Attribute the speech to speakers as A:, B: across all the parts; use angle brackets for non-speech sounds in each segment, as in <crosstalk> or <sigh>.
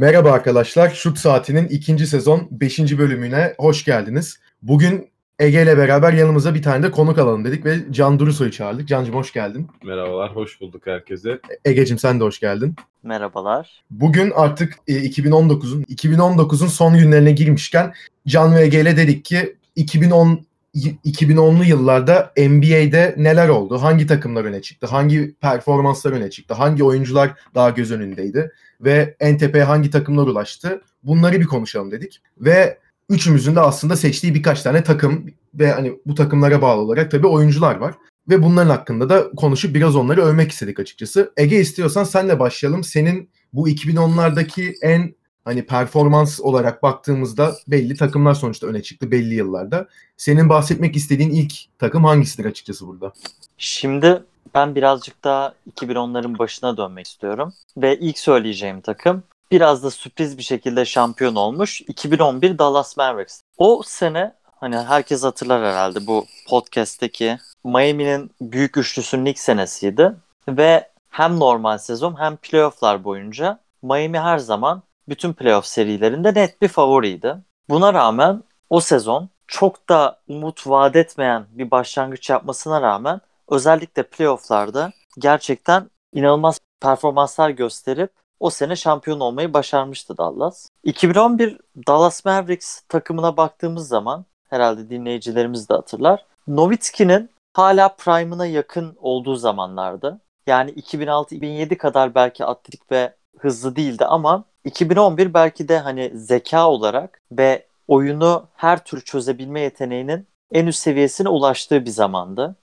A: Merhaba arkadaşlar, Şut Saati'nin ikinci sezon 5. bölümüne hoş geldiniz. Bugün Ege ile beraber yanımıza bir tane de konuk alalım dedik ve Can Durusoy'u çağırdık. Cancım hoş geldin.
B: Merhabalar, hoş bulduk herkese.
A: Ege'cim sen de hoş geldin.
C: Merhabalar.
A: Bugün artık e, 2019'un 2019'un son günlerine girmişken Can ve Ege ile dedik ki 2010 2010'lu yıllarda NBA'de neler oldu? Hangi takımlar öne çıktı? Hangi performanslar öne çıktı? Hangi oyuncular daha göz önündeydi? Ve en tepeye hangi takımlar ulaştı? Bunları bir konuşalım dedik. Ve üçümüzün de aslında seçtiği birkaç tane takım ve hani bu takımlara bağlı olarak tabii oyuncular var. Ve bunların hakkında da konuşup biraz onları övmek istedik açıkçası. Ege istiyorsan senle başlayalım. Senin bu 2010'lardaki en hani performans olarak baktığımızda belli takımlar sonuçta öne çıktı belli yıllarda. Senin bahsetmek istediğin ilk takım hangisidir açıkçası burada?
C: Şimdi ben birazcık daha 2010'ların başına dönmek istiyorum. Ve ilk söyleyeceğim takım biraz da sürpriz bir şekilde şampiyon olmuş 2011 Dallas Mavericks. O sene hani herkes hatırlar herhalde bu podcast'teki Miami'nin büyük üçlüsünün ilk senesiydi. Ve hem normal sezon hem playofflar boyunca Miami her zaman bütün playoff serilerinde net bir favoriydi. Buna rağmen o sezon çok da umut vaat etmeyen bir başlangıç yapmasına rağmen özellikle playofflarda gerçekten inanılmaz performanslar gösterip o sene şampiyon olmayı başarmıştı Dallas. 2011 Dallas Mavericks takımına baktığımız zaman herhalde dinleyicilerimiz de hatırlar. Nowitzki'nin hala prime'ına yakın olduğu zamanlardı. Yani 2006-2007 kadar belki atletik ve hızlı değildi ama 2011 belki de hani zeka olarak ve oyunu her türlü çözebilme yeteneğinin en üst seviyesine ulaştığı bir zamandı.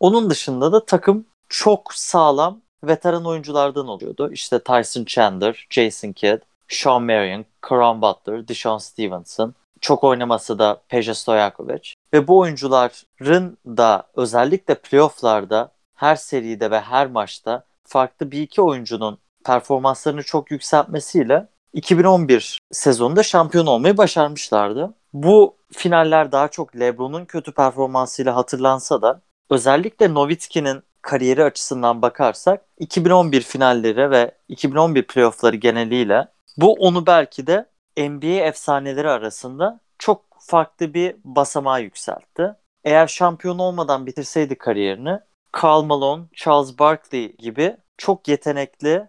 C: Onun dışında da takım çok sağlam veteran oyunculardan oluyordu. İşte Tyson Chandler, Jason Kidd, Sean Marion, Caron Butler, Deshaun Stevenson. Çok oynaması da Peja Stojakovic. Ve bu oyuncuların da özellikle playofflarda her seride ve her maçta farklı bir iki oyuncunun performanslarını çok yükseltmesiyle 2011 sezonunda şampiyon olmayı başarmışlardı. Bu finaller daha çok LeBron'un kötü performansıyla hatırlansa da özellikle Nowitzki'nin kariyeri açısından bakarsak 2011 finalleri ve 2011 playoffları geneliyle bu onu belki de NBA efsaneleri arasında çok farklı bir basamağa yükseltti. Eğer şampiyon olmadan bitirseydi kariyerini Karl Malone, Charles Barkley gibi çok yetenekli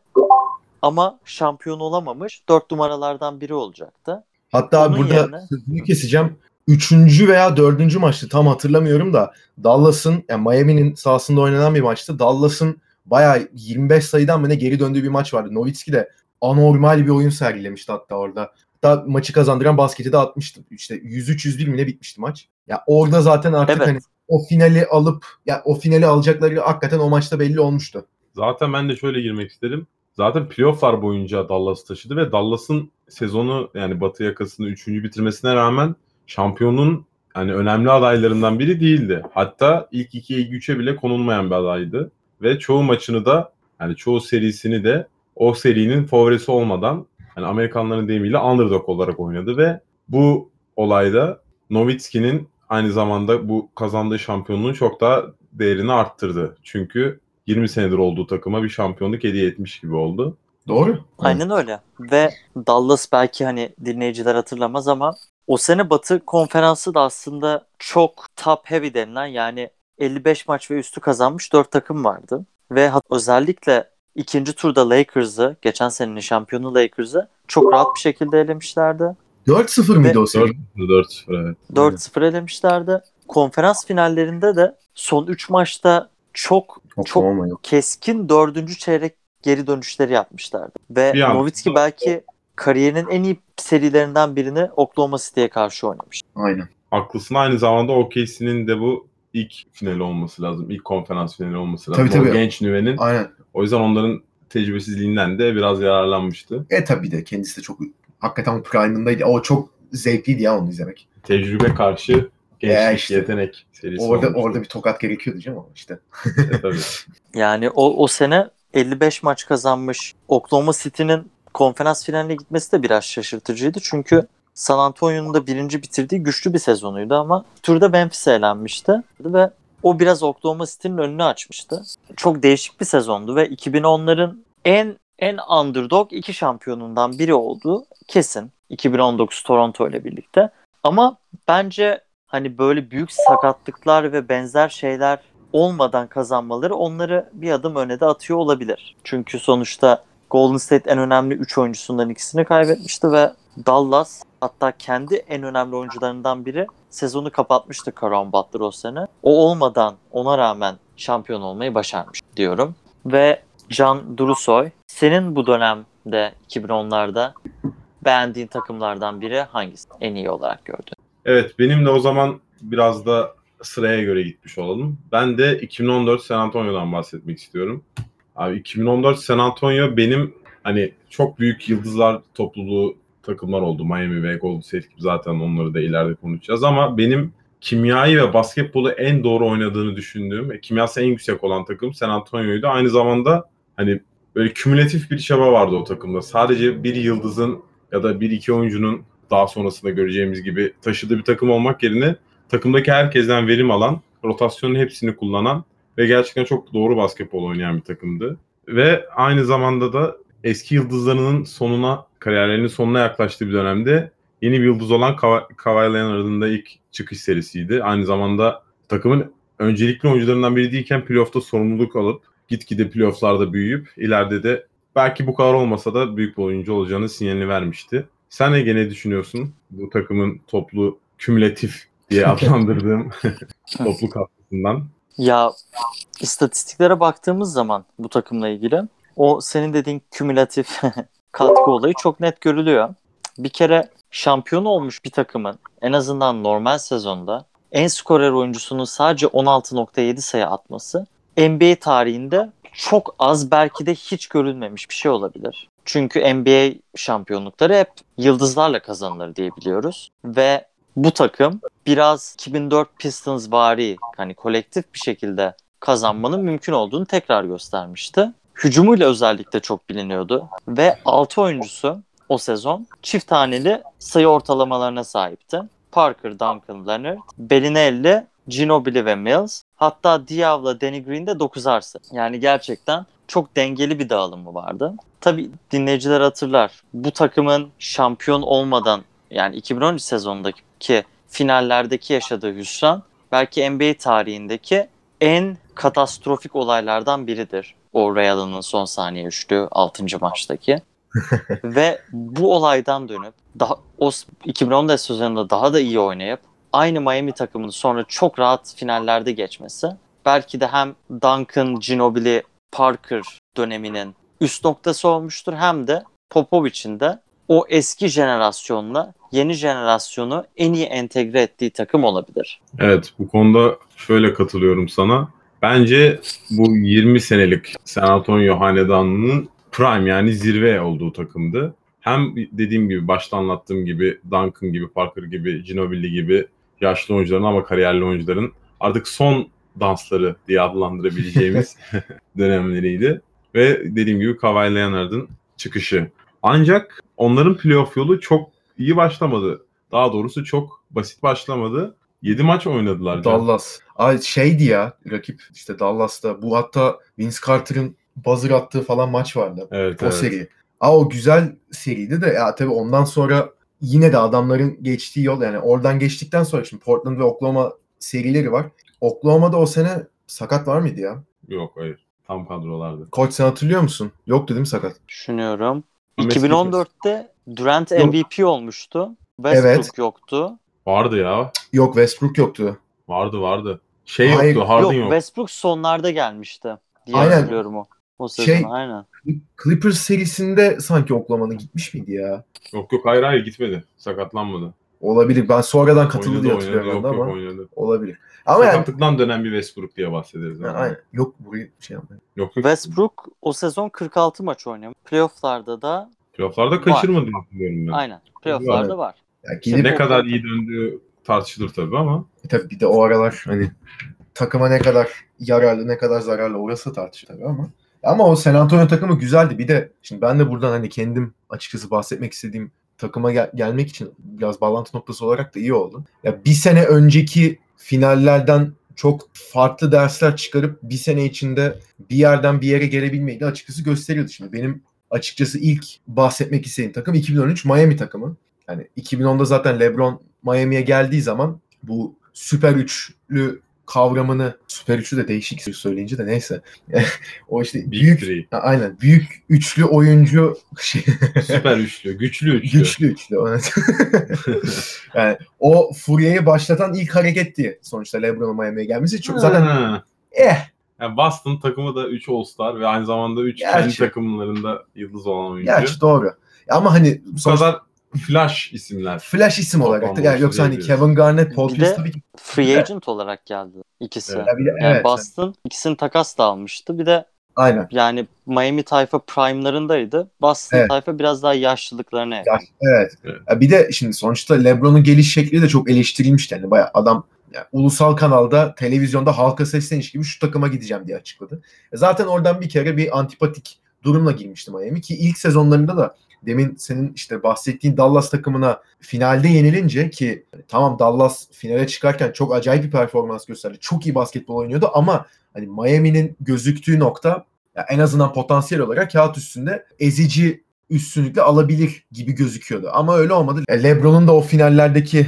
C: ama şampiyon olamamış dört numaralardan biri olacaktı.
A: Hatta Onun burada yerine... sözünü keseceğim. Üçüncü veya dördüncü maçtı tam hatırlamıyorum da Dallas'ın yani Miami'nin sahasında oynanan bir maçtı. Dallas'ın bayağı 25 sayıdan mı ne geri döndüğü bir maç vardı. Nowitzki de anormal bir oyun sergilemişti hatta orada. Hatta maçı kazandıran basketi de atmıştı. İşte 103-101 mi ne bitmişti maç. Ya orada zaten artık evet. hani o finali alıp ya o finali alacakları hakikaten o maçta belli olmuştu.
B: Zaten ben de şöyle girmek istedim. Zaten playofflar boyunca Dallas taşıdı ve Dallas'ın sezonu yani Batı yakasını 3. bitirmesine rağmen şampiyonun yani önemli adaylarından biri değildi. Hatta ilk 2'ye ilk 3'e bile konulmayan bir adaydı. Ve çoğu maçını da yani çoğu serisini de o serinin favorisi olmadan yani Amerikanların deyimiyle underdog olarak oynadı ve bu olayda Nowitzki'nin aynı zamanda bu kazandığı şampiyonluğun çok daha değerini arttırdı. Çünkü 20 senedir olduğu takıma bir şampiyonluk hediye etmiş gibi oldu.
A: Doğru.
C: Aynen öyle. Ve Dallas belki hani dinleyiciler hatırlamaz ama o sene Batı konferansı da aslında çok top heavy denilen yani 55 maç ve üstü kazanmış 4 takım vardı. Ve özellikle ikinci turda Lakers'ı, geçen senenin şampiyonu Lakers'ı çok rahat bir şekilde elemişlerdi.
A: 4-0 mıydı o sene?
B: 4-0 evet.
C: 4-0 elemişlerdi. Konferans finallerinde de son 3 maçta çok çok, çok keskin dördüncü çeyrek geri dönüşleri yapmışlardı. Ve Nowitzki belki kariyerinin en iyi serilerinden birini Oklahoma City'ye karşı oynamış.
A: Aynen.
B: Haklısın. Aynı zamanda OKC'nin de bu ilk finali olması lazım. İlk konferans finali olması lazım.
A: Tabii, tabii.
B: O genç nüvenin.
A: Aynen.
B: O yüzden onların tecrübesizliğinden de biraz yararlanmıştı.
A: E tabii de kendisi de çok hakikaten prime'ındaydı. O çok zevkliydi ya onu izlemek.
B: Tecrübe karşı gençlik, işte, yetenek serisi
A: Orada olmuştu. orada bir tokat gerekiyordu canım ama işte.
B: e, tabii. <laughs>
C: Yani o, o sene 55 maç kazanmış Oklahoma City'nin konferans finaline gitmesi de biraz şaşırtıcıydı. Çünkü San Antonio'nun da birinci bitirdiği güçlü bir sezonuydu ama turda Memphis'e elenmişti ve o biraz Oklahoma City'nin önünü açmıştı. Çok değişik bir sezondu ve 2010'ların en en underdog iki şampiyonundan biri olduğu kesin. 2019 Toronto ile birlikte. Ama bence hani böyle büyük sakatlıklar ve benzer şeyler olmadan kazanmaları onları bir adım öne de atıyor olabilir. Çünkü sonuçta Golden State en önemli 3 oyuncusundan ikisini kaybetmişti ve Dallas hatta kendi en önemli oyuncularından biri sezonu kapatmıştı Caron Butler o sene. O olmadan ona rağmen şampiyon olmayı başarmış diyorum. Ve Can Durusoy senin bu dönemde 2010'larda beğendiğin takımlardan biri hangisi? En iyi olarak gördün.
B: Evet benim de o zaman biraz da sıraya göre gitmiş olalım. Ben de 2014 San Antonio'dan bahsetmek istiyorum. Abi 2014 San Antonio benim hani çok büyük yıldızlar topluluğu takımlar oldu. Miami ve Golden State gibi zaten onları da ileride konuşacağız ama benim kimyayı ve basketbolu en doğru oynadığını düşündüğüm ve kimyası en yüksek olan takım San Antonio'ydu. Aynı zamanda hani böyle kümülatif bir çaba vardı o takımda. Sadece bir yıldızın ya da bir iki oyuncunun daha sonrasında göreceğimiz gibi taşıdığı bir takım olmak yerine takımdaki herkesten verim alan, rotasyonun hepsini kullanan ve gerçekten çok doğru basketbol oynayan bir takımdı. Ve aynı zamanda da eski yıldızlarının sonuna, kariyerlerinin sonuna yaklaştığı bir dönemde yeni bir yıldız olan Kawhi Leonard'ın ilk çıkış serisiydi. Aynı zamanda takımın öncelikli oyuncularından biri değilken playoff'ta sorumluluk alıp gitgide playoff'larda büyüyüp ileride de belki bu kadar olmasa da büyük bir oyuncu olacağını sinyalini vermişti. Sen Ege ne düşünüyorsun bu takımın toplu kümülatif diye <laughs> adlandırdığım <laughs> toplu katkısından?
C: Ya istatistiklere baktığımız zaman bu takımla ilgili o senin dediğin kümülatif <laughs> katkı olayı çok net görülüyor. Bir kere şampiyon olmuş bir takımın en azından normal sezonda en skorer oyuncusunun sadece 16.7 sayı atması NBA tarihinde çok az belki de hiç görülmemiş bir şey olabilir. Çünkü NBA şampiyonlukları hep yıldızlarla kazanılır diye biliyoruz. Ve bu takım biraz 2004 Pistons vari hani kolektif bir şekilde kazanmanın mümkün olduğunu tekrar göstermişti. Hücumuyla özellikle çok biliniyordu ve 6 oyuncusu o sezon çift taneli sayı ortalamalarına sahipti. Parker, Duncan, Leonard, Bellinelli, Ginobili ve Mills. Hatta Diaw'la Danny Green de 9'arsı. Yani gerçekten çok dengeli bir dağılımı vardı. Tabi dinleyiciler hatırlar. Bu takımın şampiyon olmadan yani 2013 sezonundaki finallerdeki yaşadığı hüsran belki NBA tarihindeki en katastrofik olaylardan biridir. O Ray Allen'ın son saniye üçlü 6. maçtaki. <laughs> Ve bu olaydan dönüp daha o 2014 sezonunda daha da iyi oynayıp aynı Miami takımını sonra çok rahat finallerde geçmesi belki de hem Duncan, Ginobili, Parker döneminin üst noktası olmuştur hem de Popovic'in de o eski jenerasyonla yeni jenerasyonu en iyi entegre ettiği takım olabilir.
B: Evet bu konuda şöyle katılıyorum sana. Bence bu 20 senelik San Antonio hanedanının prime yani zirve olduğu takımdı. Hem dediğim gibi başta anlattığım gibi Duncan gibi, Parker gibi, Ginobili gibi yaşlı oyuncuların ama kariyerli oyuncuların artık son dansları diye adlandırabileceğimiz <laughs> dönemleriydi. Ve dediğim gibi Kawhi Leonard'ın çıkışı. Ancak onların playoff yolu çok iyi başlamadı. Daha doğrusu çok basit başlamadı. 7 maç oynadılar.
A: Dallas. Ay şeydi ya rakip işte Dallas'ta. Bu hatta Vince Carter'ın buzzer attığı falan maç vardı.
B: Evet,
A: o
B: evet.
A: seri. Aa o güzel seriydi de ya tabii ondan sonra yine de adamların geçtiği yol yani oradan geçtikten sonra şimdi Portland ve Oklahoma serileri var. Oklahoma'da o sene sakat var mıydı ya?
B: Yok hayır. Tam kadrolardı.
A: Koç sen hatırlıyor musun? Yoktu değil mi sakat?
C: Düşünüyorum.
B: Messi
C: 2014'te Durant
A: Yok.
C: MVP olmuştu. Westbrook
A: Evet.
C: yoktu.
B: Vardı ya.
A: Yok Westbrook yoktu.
B: Vardı vardı. Şey
A: Hayır,
B: yoktu. Harden
C: yok,
B: yok.
C: Westbrook sonlarda gelmişti. Diye
A: Aynen.
C: hatırlıyorum o. O sezon
A: Şey-
C: aynen.
A: Clippers serisinde sanki Oklahoma'nın gitmiş miydi ya?
B: Yok yok hayır hayır gitmedi. Sakatlanmadı.
A: Olabilir. Ben sonradan katıldı
B: Oynadı
A: diye
B: oynadı.
A: hatırlıyorum
B: Yok
A: ben de
B: yok
A: ama
B: oynadı.
A: olabilir. Ama yani
B: Sakatlıktan dönen bir Westbrook diye bahsederiz.
A: Ha,
B: ama.
A: aynen. Yok burayı şey yapmayın.
B: Yok yok.
C: Westbrook o sezon 46 maç oynamış. Playoff'larda da
B: Playoff'larda kaçırmadı hatırlıyorum ben.
C: aynen. Playoff'larda var.
A: Ya gidip
B: Ne kadar iyi döndüğü tartışılır tabii ama.
A: E tabii bir de o aralar hani takıma ne kadar yararlı ne kadar zararlı orası tartışılır tabii ama. Ama o San Antonio takımı güzeldi. Bir de şimdi ben de buradan hani kendim açıkçası bahsetmek istediğim takıma gel- gelmek için biraz bağlantı noktası olarak da iyi oldu. Ya bir sene önceki finallerden çok farklı dersler çıkarıp bir sene içinde bir yerden bir yere gelebilmeyi de açıkçası gösteriyordu. Şimdi benim açıkçası ilk bahsetmek istediğim takım 2013 Miami takımı. Yani 2010'da zaten LeBron Miami'ye geldiği zaman bu süper üçlü kavramını süper üçlü de değişik söyleyince de neyse. <laughs> o işte
B: Big
A: büyük
B: Three.
A: Aynen büyük üçlü oyuncu şey,
B: Süper üçlü. Güçlü üçlü.
A: güçlü üçlü. Evet. <laughs> yani o furyayı başlatan ilk hareketti sonuçta LeBron'un Miami'ye gelmesi. Çok zaten
B: Ha.
A: eh
B: Yani Boston takımı da 3 All-Star ve aynı zamanda 3
A: Gerçi.
B: kendi takımlarında yıldız olan oyuncu.
A: gerçi doğru. Ama hani
B: Bu
A: sonuçta
B: kadar flash isimler.
A: flash isim olarak da yani yoksa hani. Kevin Garnett, Paul Pierce tabii ki
C: Free agent olarak geldi ikisi.
B: Evet.
A: Ya bir de-
C: Yani
A: evet,
C: Boston ikisini takas da almıştı. Bir de
A: aynen.
C: yani Miami tayfa prime'larındaydı. Boston
A: Evet.
C: tayfa biraz daha yaşlılıklarına yakın.
A: Ya, evet.
B: Evet.
A: Ya bir de şimdi sonuçta LeBron'un geliş şekli de çok eleştirilmişti. Yani bayağı adam yani ulusal kanalda, televizyonda halka sesleniş gibi şu takıma gideceğim diye açıkladı. E Zaten oradan bir kere bir antipatik durumla girmişti Miami ki ilk sezonlarında da demin senin işte bahsettiğin Dallas takımına finalde yenilince ki tamam Dallas finale çıkarken çok acayip bir performans gösterdi. Çok iyi basketbol oynuyordu ama hani Miami'nin gözüktüğü nokta en azından potansiyel olarak kağıt üstünde ezici üstünlükle alabilir gibi gözüküyordu. Ama öyle olmadı. E, LeBron'un da o finallerdeki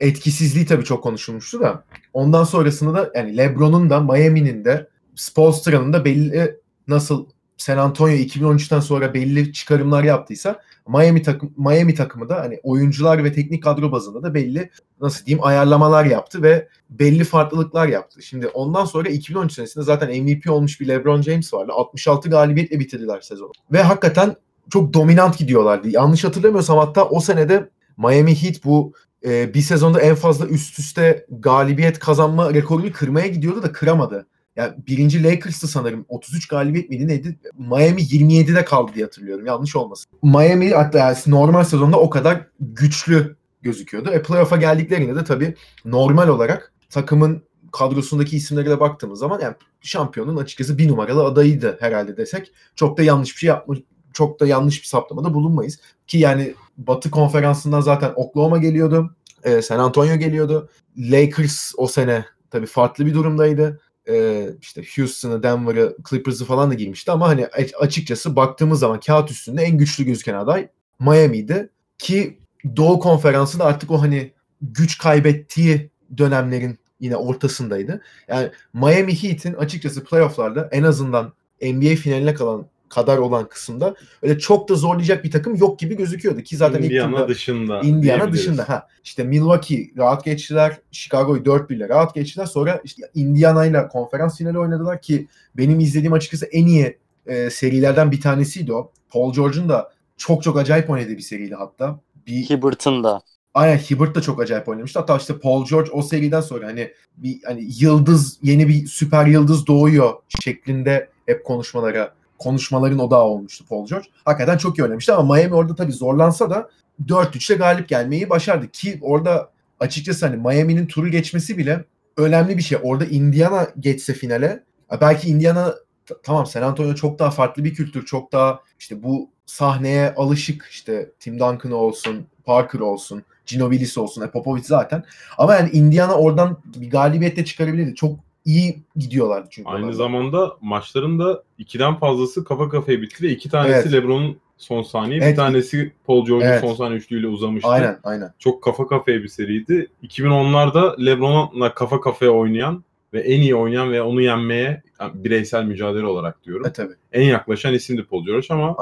A: etkisizliği tabii çok konuşulmuştu da. Ondan sonrasında da yani LeBron'un da Miami'nin de Spoelstra'nın da belli nasıl San Antonio 2013'ten sonra belli çıkarımlar yaptıysa Miami takım Miami takımı da hani oyuncular ve teknik kadro bazında da belli nasıl diyeyim ayarlamalar yaptı ve belli farklılıklar yaptı. Şimdi ondan sonra 2013 senesinde zaten MVP olmuş bir LeBron James vardı. 66 galibiyetle bitirdiler sezonu. Ve hakikaten çok dominant gidiyorlardı. Yanlış hatırlamıyorsam hatta o senede Miami Heat bu e, bir sezonda en fazla üst üste galibiyet kazanma rekorunu kırmaya gidiyordu da kıramadı. Yani birinci Lakers'tı sanırım. 33 galibiyet miydi neydi? Miami 27'de kaldı diye hatırlıyorum. Yanlış olmasın. Miami hatta normal sezonda o kadar güçlü gözüküyordu. E playoff'a geldiklerinde de tabii normal olarak takımın kadrosundaki isimlere de baktığımız zaman yani şampiyonun açıkçası bir numaralı adayıydı herhalde desek. Çok da yanlış bir şey yapmış, çok da yanlış bir saptamada bulunmayız. Ki yani Batı konferansından zaten Oklahoma geliyordu. e, San Antonio geliyordu. Lakers o sene tabii farklı bir durumdaydı. E, işte Houston'ı, Denver'ı, Clippers'ı falan da girmişti ama hani açıkçası baktığımız zaman kağıt üstünde en güçlü gözüken aday Miami'ydi. Ki Doğu Konferansı da artık o hani güç kaybettiği dönemlerin yine ortasındaydı. Yani Miami Heat'in açıkçası playofflarda en azından NBA finaline kalan kadar olan kısımda öyle çok da zorlayacak bir takım yok gibi gözüküyordu ki zaten ilk
B: Indiana
A: turda
B: dışında.
A: Indiana dışında ha işte Milwaukee rahat geçtiler, Chicago'yu 4-1 ile rahat geçtiler. Sonra işte Indiana ile konferans finali oynadılar ki benim izlediğim açıkçası en iyi e, serilerden bir tanesiydi o. Paul George'un da çok çok acayip oynadığı bir seriydi hatta. Bir
C: Hibbert'ın da.
A: Aynen Hibbert da çok acayip oynamıştı. Hatta işte Paul George o seriden sonra hani bir hani yıldız yeni bir süper yıldız doğuyor şeklinde hep konuşmalara konuşmaların odağı olmuştu Paul George. Hakikaten çok iyi oynamıştı ama Miami orada tabii zorlansa da 4-3'le galip gelmeyi başardı ki orada açıkçası hani Miami'nin turu geçmesi bile önemli bir şey. Orada Indiana geçse finale belki Indiana tamam San Antonio çok daha farklı bir kültür. Çok daha işte bu sahneye alışık işte Tim Duncan olsun, Parker olsun, Ginobilis olsun, e, Popovich zaten. Ama yani Indiana oradan bir galibiyetle çıkarabilirdi. Çok iyi gidiyorlardı çünkü.
B: Aynı
A: onlar.
B: zamanda maçların da ikiden fazlası kafa kafaya bitti ve iki tanesi
A: Evet.
B: LeBron'un son saniye,
A: Evet.
B: bir tanesi Paul George'un
A: Evet.
B: son saniye üçlüğüyle uzamıştı.
A: Aynen aynen.
B: Çok kafa kafaya bir seriydi. 2010'larda LeBron'la kafa kafaya oynayan ve en iyi oynayan ve onu yenmeye bireysel mücadele olarak diyorum.
A: E tabii.
B: En yaklaşan isimdi Paul George ama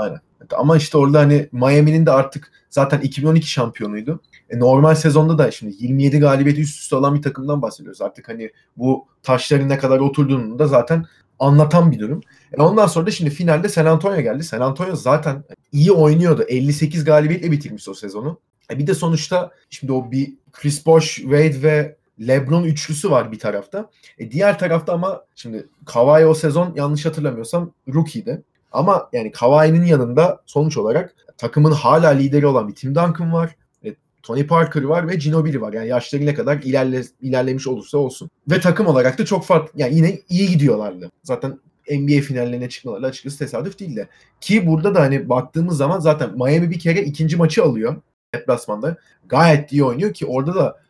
A: Ama işte orada hani Miami'nin de artık zaten 2012 şampiyonuydu. E normal sezonda da şimdi 27 galibiyeti üst üste alan bir takımdan bahsediyoruz. Artık hani bu taşların ne kadar oturduğunu da zaten anlatan bir durum. E ondan sonra da şimdi finalde San Antonio geldi. San Antonio zaten iyi oynuyordu. 58 galibiyetle bitirmiş o sezonu. E bir de sonuçta şimdi o bir Chris Bosh, Wade ve LeBron üçlüsü var bir tarafta. E diğer tarafta ama şimdi Kawhi o sezon yanlış hatırlamıyorsam rookie'di. Ama yani Kawhi'nin yanında sonuç olarak takımın hala lideri olan bir Tim Duncan var. e, Tony Parker var ve Ginobili var. Yani yaşları ne kadar ilerle, ilerlemiş olursa olsun. Ve takım olarak da çok farklı. Yani yine iyi gidiyorlardı. Zaten NBA finallerine çıkmaları açıkçası tesadüf değil de. Ki burada da hani baktığımız zaman zaten Miami bir kere ikinci maçı alıyor deplasmanda. Gayet iyi oynuyor ki orada da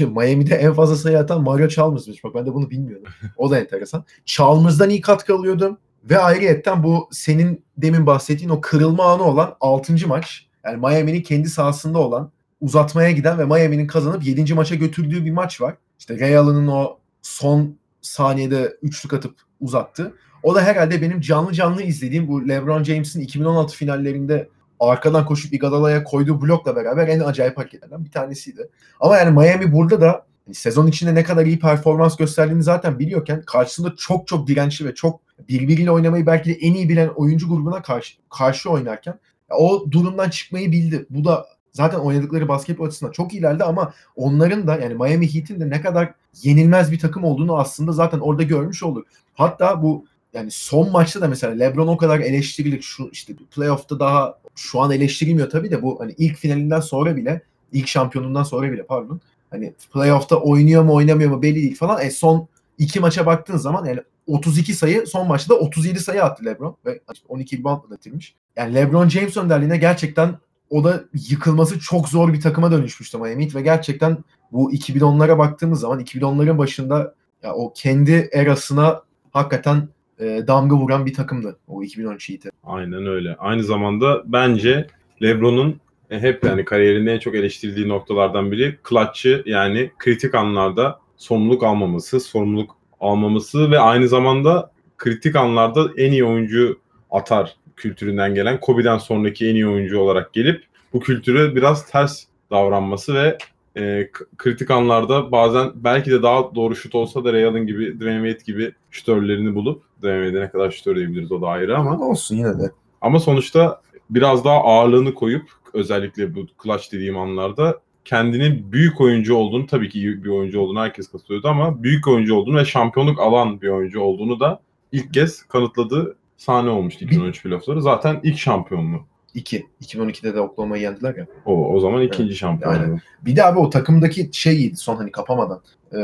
A: Miami'de en fazla sayı atan Mario Chalmers'mış. Bak ben de bunu bilmiyordum. O da enteresan. Chalmers'dan iyi katkı alıyordu. Ve ayrıyetten bu senin demin bahsettiğin o kırılma anı olan 6. maç. Yani Miami'nin kendi sahasında olan uzatmaya giden ve Miami'nin kazanıp 7. maça götürdüğü bir maç var. İşte Ray Allen'ın o son saniyede üçlük atıp uzattı. O da herhalde benim canlı canlı izlediğim bu LeBron James'in 2016 finallerinde arkadan koşup Iguodala'ya koyduğu blokla beraber en acayip hareketlerden bir tanesiydi. Ama yani Miami burada da hani sezon içinde ne kadar iyi performans gösterdiğini zaten biliyorken karşısında çok çok dirençli ve çok birbiriyle oynamayı belki de en iyi bilen oyuncu grubuna karşı karşı oynarken o durumdan çıkmayı bildi. Bu da zaten oynadıkları basketbol açısından çok ileride ama onların da yani Miami Heat'in de ne kadar yenilmez bir takım olduğunu aslında zaten orada görmüş olduk. Hatta bu yani son maçta da mesela LeBron o kadar eleştirilir. Şu işte playoff'ta daha şu an eleştirilmiyor tabii de bu hani ilk finalinden sonra bile ilk şampiyonundan sonra bile pardon. Hani playoff'ta oynuyor mu oynamıyor mu belli değil falan. E son iki maça baktığın zaman yani 32 sayı son maçta da 37 sayı attı LeBron ve 12 reboundla da bitirmiş. Yani LeBron James önderliğinde gerçekten o da yıkılması çok zor bir takıma dönüşmüştü Miami Heat ve gerçekten bu 2010'lara baktığımız zaman 2010'ların başında ya o kendi erasına hakikaten e, damga vuran bir takımdı o 2013 Heat'i.
B: Aynen öyle. Aynı zamanda bence LeBron'un e, hep yani kariyerinde en çok eleştirildiği noktalardan biri clutch'ı yani kritik anlarda sorumluluk almaması, sorumluluk almaması ve aynı zamanda kritik anlarda en iyi oyuncu atar kültüründen gelen Kobe'den sonraki en iyi oyuncu olarak gelip bu kültürü biraz ters davranması ve e, kritik anlarda bazen belki de daha doğru şut olsa da Ray Allen gibi, Dwayne Wade gibi şütörlerini bulup Wade'e ne kadar şütör diyebiliriz o da ayrı ama
A: olsun yine de.
B: ama sonuçta biraz daha ağırlığını koyup özellikle bu clutch dediğim anlarda kendinin büyük oyuncu olduğunu tabii ki iyi bir oyuncu olduğunu herkes katılıyordu ama büyük oyuncu olduğunu ve şampiyonluk alan bir oyuncu olduğunu da ilk kez kanıtladığı sahne olmuştu 2013 playoffları. Zaten ilk şampiyonluğu.
A: 2. 2012'de de Oklahoma'yı yendiler ya.
B: O o zaman ikinci şampiyonluğu.
A: aynen. Bir de abi o takımdaki şeyiydi son hani kapamadan. Ee,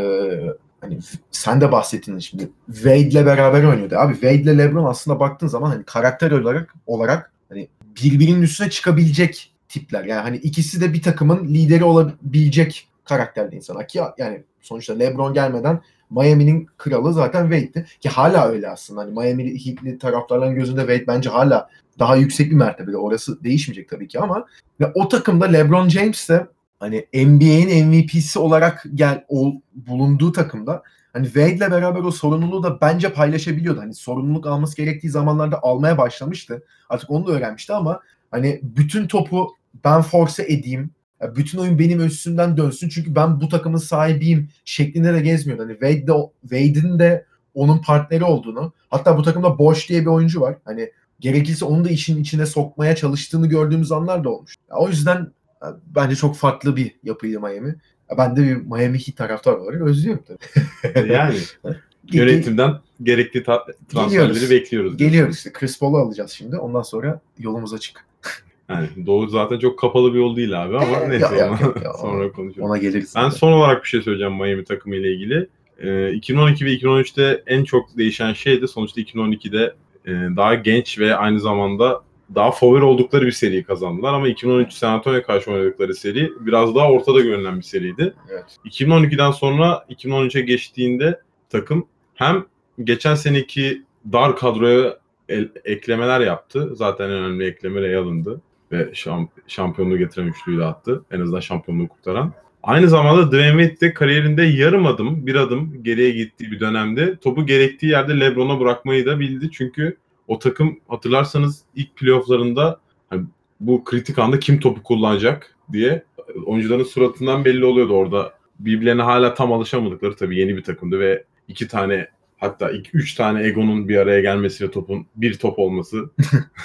A: hani sen de bahsettin şimdi. Wade'le beraber oynuyordu. Abi Wade'le LeBron aslında baktığın zaman hani karakter olarak olarak hani birbirinin üstüne çıkabilecek tipler. Yani hani ikisi de bir takımın lideri olabilecek karakterde insanlar ki yani sonuçta LeBron gelmeden Miami'nin kralı zaten Wade'di ki hala öyle aslında. Hani Miami Heat'li taraftarların gözünde Wade bence hala daha yüksek bir mertebede. Orası değişmeyecek tabii ki ama ve o takımda LeBron James de hani NBA'in MVP'si olarak gel ol, bulunduğu takımda hani Wade'le beraber o sorumluluğu da bence paylaşabiliyordu. Hani sorumluluk alması gerektiği zamanlarda almaya başlamıştı. Artık onu da öğrenmişti ama hani bütün topu ben force edeyim. Bütün oyun benim üstümden dönsün çünkü ben bu takımın sahibiyim şeklinde de gezmiyordu. Hani Wade de, Wade'in de onun partneri olduğunu hatta bu takımda Bosch diye bir oyuncu var. Hani gerekirse onu da işin içine sokmaya çalıştığını gördüğümüz anlar da olmuş. O yüzden bence çok farklı bir yapıydı Miami. Ya ben de bir Miami Heat taraftarı olarak özlüyorum tabii. <laughs>
B: Yani <laughs> yönetimden gerekli ta- transferleri
A: Geliyoruz.
B: bekliyoruz.
A: Geliyoruz işte. Chris Paul'u alacağız şimdi. Ondan sonra yolumuz açık. <laughs>
B: Yani doğu zaten çok kapalı bir yol değil abi ama neyse ona
A: yok, yok.
B: sonra konuşuruz.
A: Ona geliriz.
B: Ben son olarak bir şey söyleyeceğim Miami takımı ile ilgili. Ee, 2012 ve 2013'te en çok değişen şey de sonuçta 2012'de e, daha genç ve aynı zamanda daha favori oldukları bir seriyi kazandılar ama 2013 San Antonio'ya karşı oynadıkları seri biraz daha ortada görünen bir seriydi.
A: Evet.
B: 2012'den sonra 2013'e geçtiğinde takım hem geçen seneki dar kadroya el- eklemeler yaptı. Zaten en önemli ekleme Ray Allen'dı ve şamp- şampiyonluğu getiren üçlüyü de attı. En azından şampiyonluğu kurtaran. Aynı zamanda Dwayne Wade de kariyerinde yarım adım, bir adım geriye gittiği bir dönemde topu gerektiği yerde LeBron'a bırakmayı da bildi. Çünkü o takım hatırlarsanız ilk playofflarında hani bu kritik anda kim topu kullanacak diye oyuncuların suratından belli oluyordu orada. Birbirlerine hala tam alışamadıkları tabii yeni bir takımdı ve iki tane hatta iki, üç tane egonun bir araya gelmesi ve topun bir top olması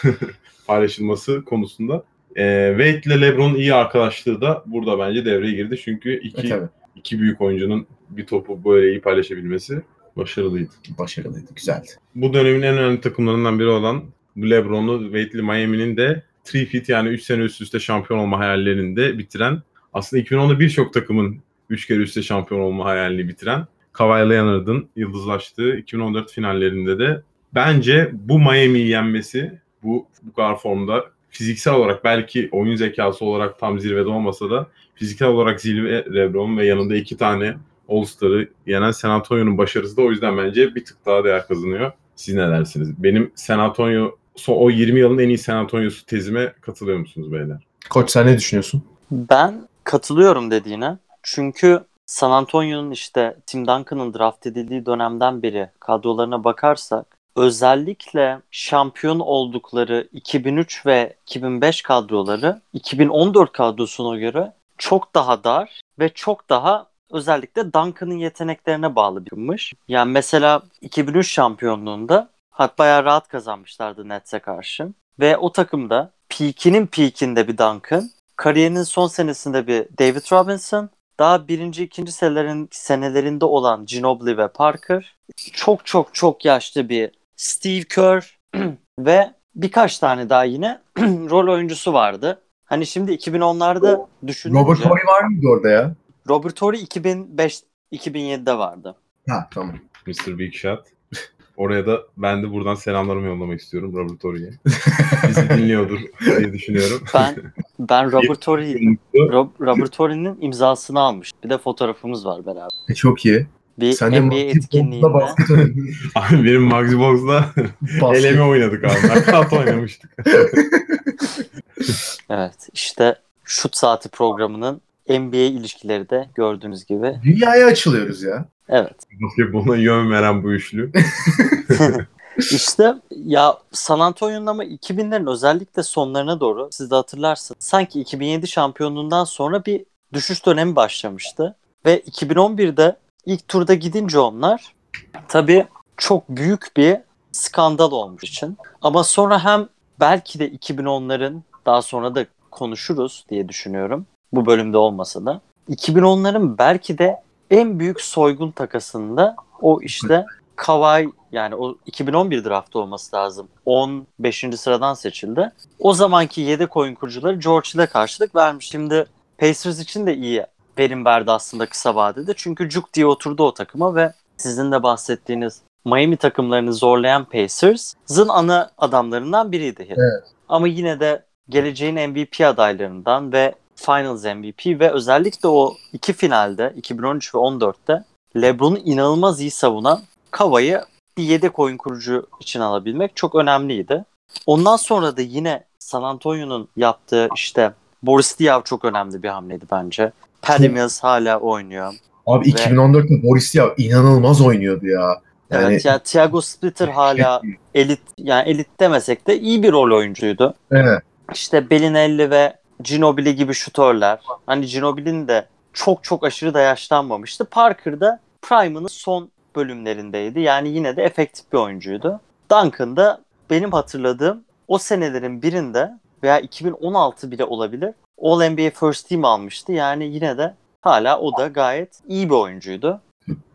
B: <laughs> paylaşılması konusunda. E, Wade ile LeBron'un iyi arkadaşlığı da burada bence devreye girdi. Çünkü iki,
A: E, tabii.
B: iki büyük oyuncunun bir topu böyle iyi paylaşabilmesi başarılıydı.
A: Başarılıydı. Güzeldi.
B: Bu dönemin en önemli takımlarından biri olan bu LeBron'lu Wade'li Miami'nin de 3 fit yani 3 sene üst üste şampiyon olma hayallerini de bitiren aslında 2010'da birçok takımın 3 kere üst üste şampiyon olma hayalini bitiren Kawhi Leonard'ın yıldızlaştığı 2014 finallerinde de bence bu Miami'yi yenmesi bu bu kadar formda fiziksel olarak belki oyun zekası olarak tam zirvede olmasa da fiziksel olarak zirve LeBron ve yanında iki tane All-Star'ı yenen San Antonio'nun başarısı da o yüzden bence bir tık daha değer kazanıyor. Siz ne dersiniz? Benim San Antonio so- o 20 yılın en iyi San Antonio'su tezime katılıyor musunuz beyler?
A: Koç sen ne düşünüyorsun?
C: Ben katılıyorum dediğine. Çünkü San Antonio'nun işte Tim Duncan'ın draft edildiği dönemden beri kadrolarına bakarsak özellikle şampiyon oldukları 2003 ve 2005 kadroları 2014 kadrosuna göre çok daha dar ve çok daha özellikle Duncan'ın yeteneklerine bağlı birmiş. Yani mesela 2003 şampiyonluğunda hat bayağı rahat kazanmışlardı Nets'e karşı. Ve o takımda peakinin peakinde bir Duncan, kariyerinin son senesinde bir David Robinson, daha birinci, ikinci senelerin, senelerinde olan Ginobili ve Parker, çok çok çok yaşlı bir Steve Kerr <clears throat> ve birkaç tane daha yine <clears throat> rol oyuncusu vardı. Hani şimdi 2010'larda düşününce
A: Robert Horry var mıydı orada ya?
C: Robert Horry 2005 2007'de vardı.
A: Ha tamam.
B: Mr. Big Shot. Oraya da ben de buradan selamlarımı yollamak istiyorum Robert Torre'ye. Bizi dinliyordur diye düşünüyorum.
C: Ben ben <laughs> Robert Horry. Rob- Robert Horry'nin imzasını almış. Bir de fotoğrafımız var beraber.
A: E, çok iyi.
C: Bir
A: Sen de
C: NBA
A: Box'la
C: etkinliğinde.
A: basket. <laughs>
B: Abi benim Maxi Box'la eleme oynadık abi. Nakat oynamıştık.
C: Evet işte şut saati programının NBA ilişkileri de gördüğünüz gibi.
A: Dünyaya açılıyoruz ya.
C: Evet.
B: Basketboluna yön veren bu üçlü. <laughs>
C: İşte ya San Antonio'nun ama 2000'lerin özellikle sonlarına doğru siz de hatırlarsınız. Sanki 2007 şampiyonluğundan sonra bir düşüş dönemi başlamıştı. Ve 2011'de ilk turda gidince onlar tabii çok büyük bir skandal olmuş için. Ama sonra hem belki de 2010'ların daha sonra da konuşuruz diye düşünüyorum. Bu bölümde olmasa da. 2010'ların belki de en büyük soygun takasında o işte Kawhi yani o 2011 draft olması lazım. 15. sıradan seçildi. O zamanki yedek oyun kurucuları George Hill'e karşılık vermiş. Şimdi Pacers için de iyi verim verdi aslında kısa vadede. Çünkü cuk diye oturdu o takıma ve sizin de bahsettiğiniz Miami takımlarını zorlayan Pacers'ın ana adamlarından biriydi.
A: Evet.
C: Ama yine de geleceğin MVP adaylarından ve Finals MVP ve özellikle o iki finalde 2013 ve 14'te LeBron'u inanılmaz iyi savunan Kava'yı bir yedek oyun kurucu için alabilmek çok önemliydi. Ondan sonra da yine San Antonio'nun yaptığı işte Boris Diaw çok önemli bir hamleydi bence. Patty Mills hala oynuyor.
A: Abi
C: Ve-
A: 2014'te Boris ya inanılmaz oynuyordu ya. Yani
C: Evet yani Thiago Splitter hala <laughs> elit yani elit demesek de iyi bir rol oyuncuydu.
A: Evet.
C: İşte Bellinelli ve Ginobili gibi şutörler. Hani Ginobili'nin de çok çok aşırı da yaşlanmamıştı. Parker da Prime'ının son bölümlerindeydi. Yani yine de efektif bir oyuncuydu. Duncan da benim hatırladığım o senelerin birinde veya 2016 bile olabilir. All NBA First Team almıştı. Yani yine de hala o da gayet iyi bir oyuncuydu.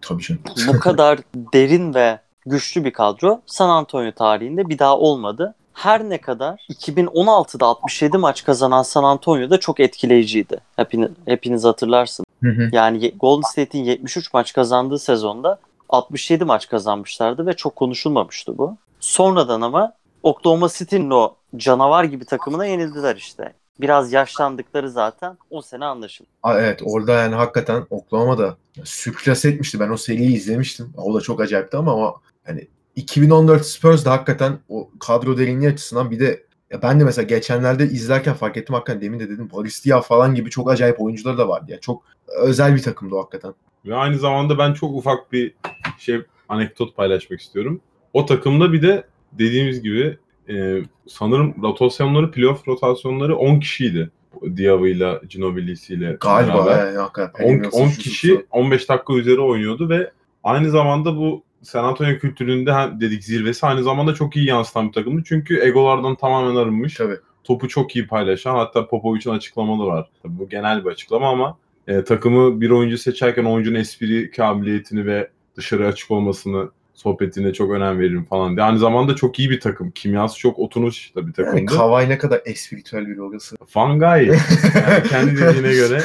A: Tabii canım.
C: Bu kadar derin ve güçlü bir kadro San Antonio tarihinde bir daha olmadı. Her ne kadar 2016'da 67 maç kazanan San Antonio da çok etkileyiciydi. Hepiniz, hepiniz hatırlarsınız.
A: Hı hı.
C: Yani Golden State'in 73 maç kazandığı sezonda 67 maç kazanmışlardı ve çok konuşulmamıştı bu. Sonradan ama Oklahoma City'nin o canavar gibi takımına yenildiler işte. Biraz yaşlandıkları zaten o sene anlaşıldı.
A: Aa, evet orada yani hakikaten Oklahoma'da sürklas etmişti. Ben o seriyi izlemiştim. O da çok acayipti ama o hani 2014 Spurs'da hakikaten o kadro derinliği açısından bir de ya ben de mesela geçenlerde izlerken fark ettim hakikaten demin de dedim Boris Diaw falan gibi çok acayip oyuncuları da vardı ya. Çok özel bir takımdı o hakikaten.
B: Ve aynı zamanda ben çok ufak bir şey anekdot paylaşmak istiyorum. O takımda bir de dediğimiz gibi e, sanırım rotasyonları, playoff rotasyonları 10 kişiydi. Diav'ıyla, Ginobili'siyle
A: Galiba
B: beraber.
A: yani, hakikaten.
B: 10,
A: Penny Mills'ın
B: 10
A: şutu.
B: kişi 15 dakika üzeri oynuyordu ve aynı zamanda bu San Antonio kültüründe hem dedik zirvesi aynı zamanda çok iyi yansıtan bir takımdı. Çünkü egolardan tamamen arınmış.
A: Tabii.
B: Topu çok iyi paylaşan hatta Popovic'in açıklamaları var. Tabii bu genel bir açıklama ama e, takımı bir oyuncu seçerken oyuncunun espri kabiliyetini ve dışarı açık olmasını sohbetine çok önem veririm falan diye. Aynı zamanda çok iyi bir takım. Kimyası çok oturmuş da bir takımdı.
A: Yani Kawhi ne kadar espiritüel bir orası.
B: Fangay. <laughs> Yani kendi dediğine göre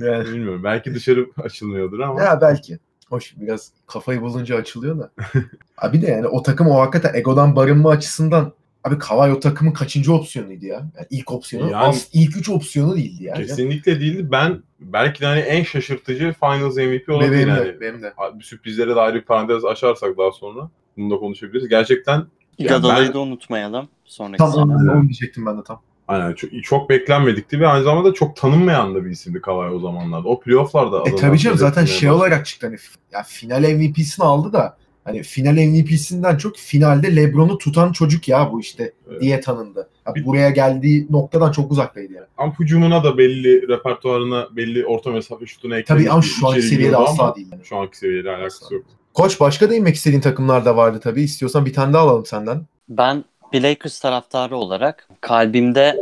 A: yani,
B: bilmiyorum. Belki dışarı açılmıyordur ama.
A: ya belki. Hoş biraz kafayı bulunca açılıyor da. <laughs> Abi de yani o takım o hakikaten egodan barınma açısından Abi Kawhi o takımın kaçıncı opsiyonuydu ya? Yani ilk opsiyonu.
B: Yani-
A: az, ilk üç opsiyonu değildi yani.
B: Kesinlikle değildi. Ben belki de hani en şaşırtıcı Finals MVP olabilir
A: Benim
B: yani.
A: de, benim de.
B: Bir sürprizlere dair bir parantez açarsak daha sonra. Bunu da konuşabiliriz. Gerçekten Yani
C: Iguodala'yı
B: ben-
C: da unutmayalım. Sonraki
A: Tam onu, onu diyecektim ben de tam.
B: Aynen çok, çok beklenmedikti ve aynı zamanda çok tanınmayan da bir isimdi Kawhi o zamanlarda. O playofflarda
A: E tabii canım zaten şey
B: başladı.
A: olarak çıktı hani ya final MVP'sini aldı da hani final MVP'sinden çok finalde LeBron'u tutan çocuk ya bu işte
B: Evet.
A: diye tanındı. Ya
B: Bir-
A: buraya geldiği noktadan çok uzaktaydı yani.
B: Ama hücumuna da belli repertuarına belli orta mesafe şutunu eklemiş.
A: Tabii ama şu anki seviyede asla değil. Yani.
B: Şu anki seviyeyle alakası yok.
A: Koç başka değinmek istediğin takımlar da vardı tabii. İstiyorsan bir tane daha alalım senden.
C: Ben bir Lakers taraftarı olarak kalbimde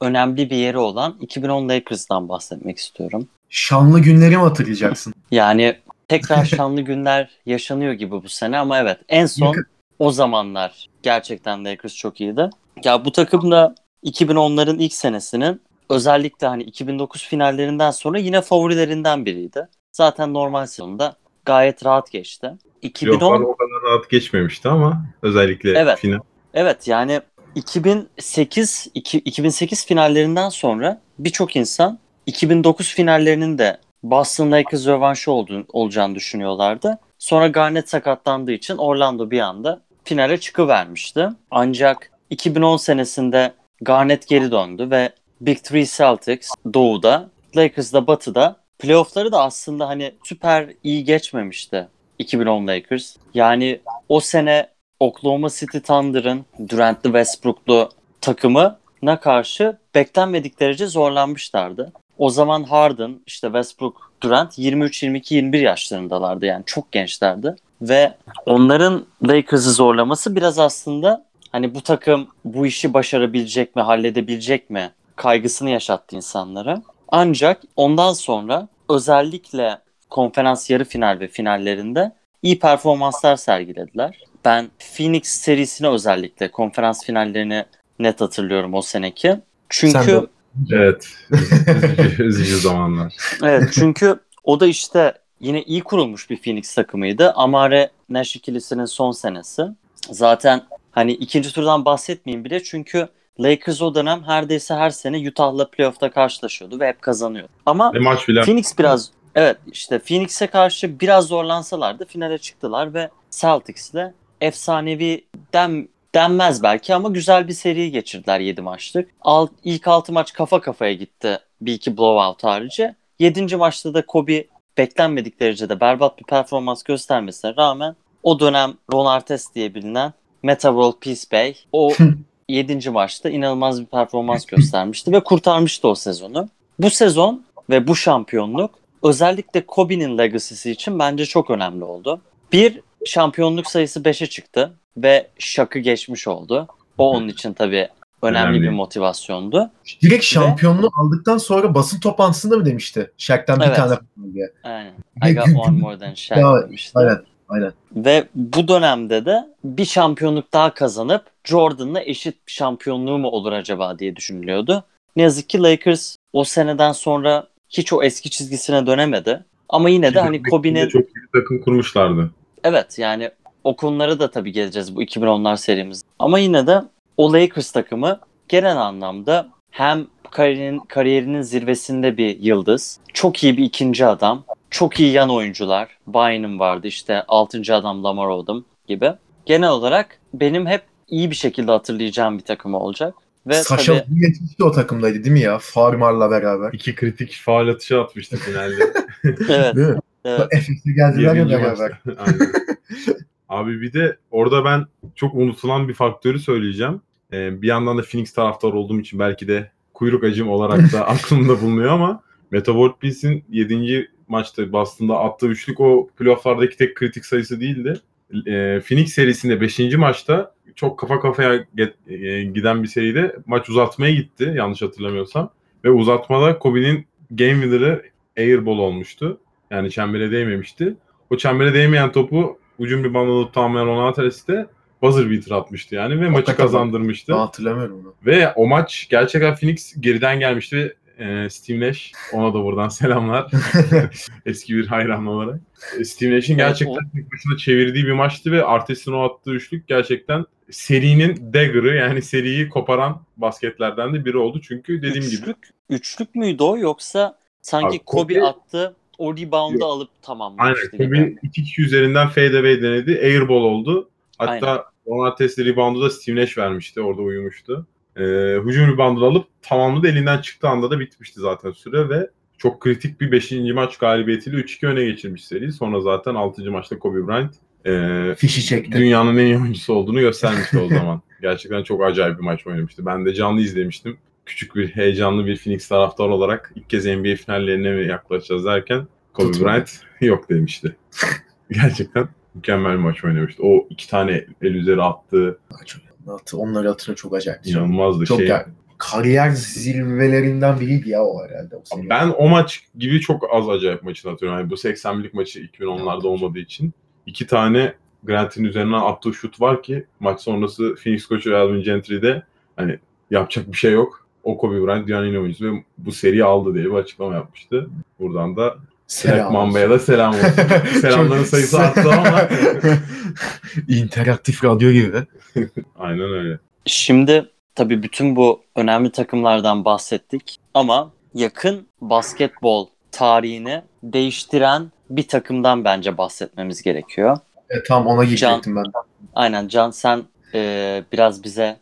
C: önemli bir yeri olan 2010 Lakers'dan bahsetmek istiyorum.
A: Şanlı günleri mi hatırlayacaksın? <laughs>
C: Yani tekrar şanlı günler yaşanıyor gibi bu sene ama evet en son o zamanlar gerçekten Lakers çok iyiydi. Ya bu takım da 2010'ların ilk senesinin özellikle hani 2009 finallerinden sonra yine favorilerinden biriydi. Zaten normal sezonda gayet rahat geçti. 2010
B: Playoff'lar o kadar rahat geçmemişti ama özellikle
C: Evet.
B: final.
C: Evet yani 2008 iki- 2008 finallerinden sonra birçok insan 2009 finallerinin de Boston Lakers rövanşı olduğunu, olacağını düşünüyorlardı. Sonra Garnett sakatlandığı için Orlando bir anda finale çıkıvermişti. Ancak 2010 senesinde Garnett geri döndü ve Big Three Celtics doğuda, Lakers da batıda. Playoff'ları da aslında hani süper iyi geçmemişti 2010 Lakers. Yani o sene Oklahoma City Thunder'ın Durant'lı Westbrook'lu takımına karşı beklenmedik derece zorlanmışlardı. O zaman Harden, işte Westbrook, Durant 23, 22, 21 yaşlarındalardı yani çok gençlerdi. Ve onların Lakers'ı zorlaması biraz aslında hani bu takım bu işi başarabilecek mi, halledebilecek mi kaygısını yaşattı insanlara. Ancak ondan sonra özellikle konferans yarı final ve finallerinde iyi performanslar sergilediler. Ben Phoenix serisine özellikle konferans finallerini net hatırlıyorum o seneki.
A: Sen
C: Çünkü
A: de-
B: Evet. Üzücü, <laughs> üzücü zamanlar.
C: evet çünkü o da işte yine iyi kurulmuş bir Phoenix takımıydı. Amare Nash ikilisinin son senesi. Zaten hani ikinci turdan bahsetmeyeyim bile çünkü Lakers o dönem neredeyse her sene Utah'la playoff'ta karşılaşıyordu ve hep kazanıyordu. Ama
B: Ve maç bile
C: Phoenix biraz evet işte Phoenix'e karşı biraz zorlansalardı finale çıktılar ve Celtics'le efsanevi den, denmez belki ama güzel bir seri geçirdiler 7 maçlık. Alt, ilk 6 maç kafa kafaya gitti bir iki blowout harici. 7. maçta da Kobe beklenmedik derecede berbat bir performans göstermesine rağmen o dönem Ron Artest diye bilinen Meta World Peace Bey o <laughs> 7. maçta inanılmaz bir performans göstermişti ve kurtarmıştı o sezonu. Bu sezon ve bu şampiyonluk özellikle Kobe'nin legacy'si için bence çok önemli oldu. Bir şampiyonluk sayısı 5'e çıktı ve Shaq'ı geçmiş oldu. O onun için tabii önemli,
B: Önemli.
C: bir motivasyondu.
A: Direkt şampiyonluğu aldıktan sonra basın toplantısında mı demişti? Shaq'tan bir
C: Evet.
A: tane falan diye.
C: Aynen.
A: Ve
C: I got one more than Shaq demişti.
A: Aynen. Aynen.
C: Ve bu dönemde de bir şampiyonluk daha kazanıp Jordan'la eşit bir şampiyonluğu mu olur acaba diye düşünülüyordu. Ne yazık ki Lakers o seneden sonra hiç o eski çizgisine dönemedi. Ama yine de hani Kobe'nin
B: çok iyi bir takım kurmuşlardı.
C: Evet yani o konulara da tabii geleceğiz bu 2010'lar serimiz. Ama yine de o Lakers takımı genel anlamda hem kariyerinin, kariyerinin zirvesinde bir yıldız, çok iyi bir ikinci adam, çok iyi yan oyuncular. Bynum vardı işte 6. adam Lamar Odom gibi. Genel olarak benim hep iyi bir şekilde hatırlayacağım bir takım olacak. Ve
A: Saşa
C: tabii
A: o takımdaydı değil mi ya? Farmar'la beraber.
B: İki kritik faal atışı atmıştı finalde. <laughs>
C: evet? Evet.
A: Efes'e geldiler ya
B: Yedinci
A: beraber.
B: maçta. <laughs> Aynen. Abi bir de orada ben çok unutulan bir faktörü söyleyeceğim. Ee, bir yandan da Phoenix taraftarı olduğum için belki de kuyruk acım olarak da <laughs> aklımda bulunuyor ama Meta World Peace'in 7. maçta Boston'da attığı üçlük o playofflardaki tek kritik sayısı değildi. Ee, Phoenix serisinde 5. maçta çok kafa kafaya get- e, giden bir seride maç uzatmaya gitti yanlış hatırlamıyorsam. Ve uzatmada Kobe'nin game winner'ı airball olmuştu. Yani çembere değmemişti. O çembere değmeyen topu ucun bir bandalıp tamamen Ronaldo de buzzer beater atmıştı yani ve maçı
A: Hakikaten.
B: kazandırmıştı.
A: Ben hatırlamıyorum onu.
B: Ve o maç gerçekten Phoenix geriden gelmişti. Ee, Steve Nash, ona da buradan <laughs> selamlar. <laughs> Eski bir hayran olarak. Ee, Steve Nash'in gerçekten tek başına çevirdiği bir maçtı ve Artest'in o attığı üçlük gerçekten serinin dagger'ı yani seriyi koparan basketlerden de biri oldu. Çünkü dediğim gibi
C: üçlük, üçlük müydü o yoksa sanki
B: Abi,
C: Kobe,
B: Kobe-
C: attı o rebound'u
B: Yok.
C: alıp
B: Aynen.
C: tamamlamıştı
B: Kobe
C: gibi.
B: iki kişi üzerinden fadeaway denedi. Airball oldu. Hatta Ron Artest'e reboundu da Steve Nash vermişti. Orada uyumuştu. Ee, hücum reboundu alıp tamamladı. Elinden çıktığı anda da bitmişti zaten süre ve çok kritik bir 5. maç galibiyetiyle 3-2 öne geçirmiş seri. Sonra zaten 6. maçta Kobe Bryant e,
A: Fişi çekti.
B: dünyanın en iyi oyuncusu olduğunu göstermişti o <laughs> zaman. Gerçekten çok acayip bir maç oynamıştı. Ben de canlı izlemiştim. Küçük bir heyecanlı bir Phoenix taraftar olarak ilk kez NBA finallerine mi yaklaşacağız derken Kobe
A: Tutmadı.
B: Bryant <laughs> yok demişti. <laughs> Gerçekten mükemmel bir maç oynamıştı. O iki tane el üzeri attığı
A: Hatı- Onları hatırla çok acayip.
B: inanılmazdı.
A: Çok
B: şey.
A: yani kariyer zirvelerinden biriydi ya o herhalde. O.
B: Ben o maç gibi çok az acayip maçını hatırlıyorum. Yani bu 80'lik maçı 2010'larda olmadığı için iki tane Grant'in üzerinden attığı şut var ki maç sonrası Phoenix koçu Alvin Gentry'de hani yapacak bir şey yok. O Kobe Bryant dünyanın en iyi oyuncusu ve bu seriyi aldı diye bir açıklama yapmıştı. Buradan da Selam Mamba'ya da selam olsun. <laughs> Selamların sayısı arttı ama <laughs>
A: İnteraktif radyo gibi. <laughs>
B: aynen öyle.
C: Şimdi tabii bütün bu önemli takımlardan bahsettik ama yakın basketbol tarihini değiştiren bir takımdan bence bahsetmemiz gerekiyor.
A: E, tam ona girecektim ben.
C: Aynen Can sen e, biraz bize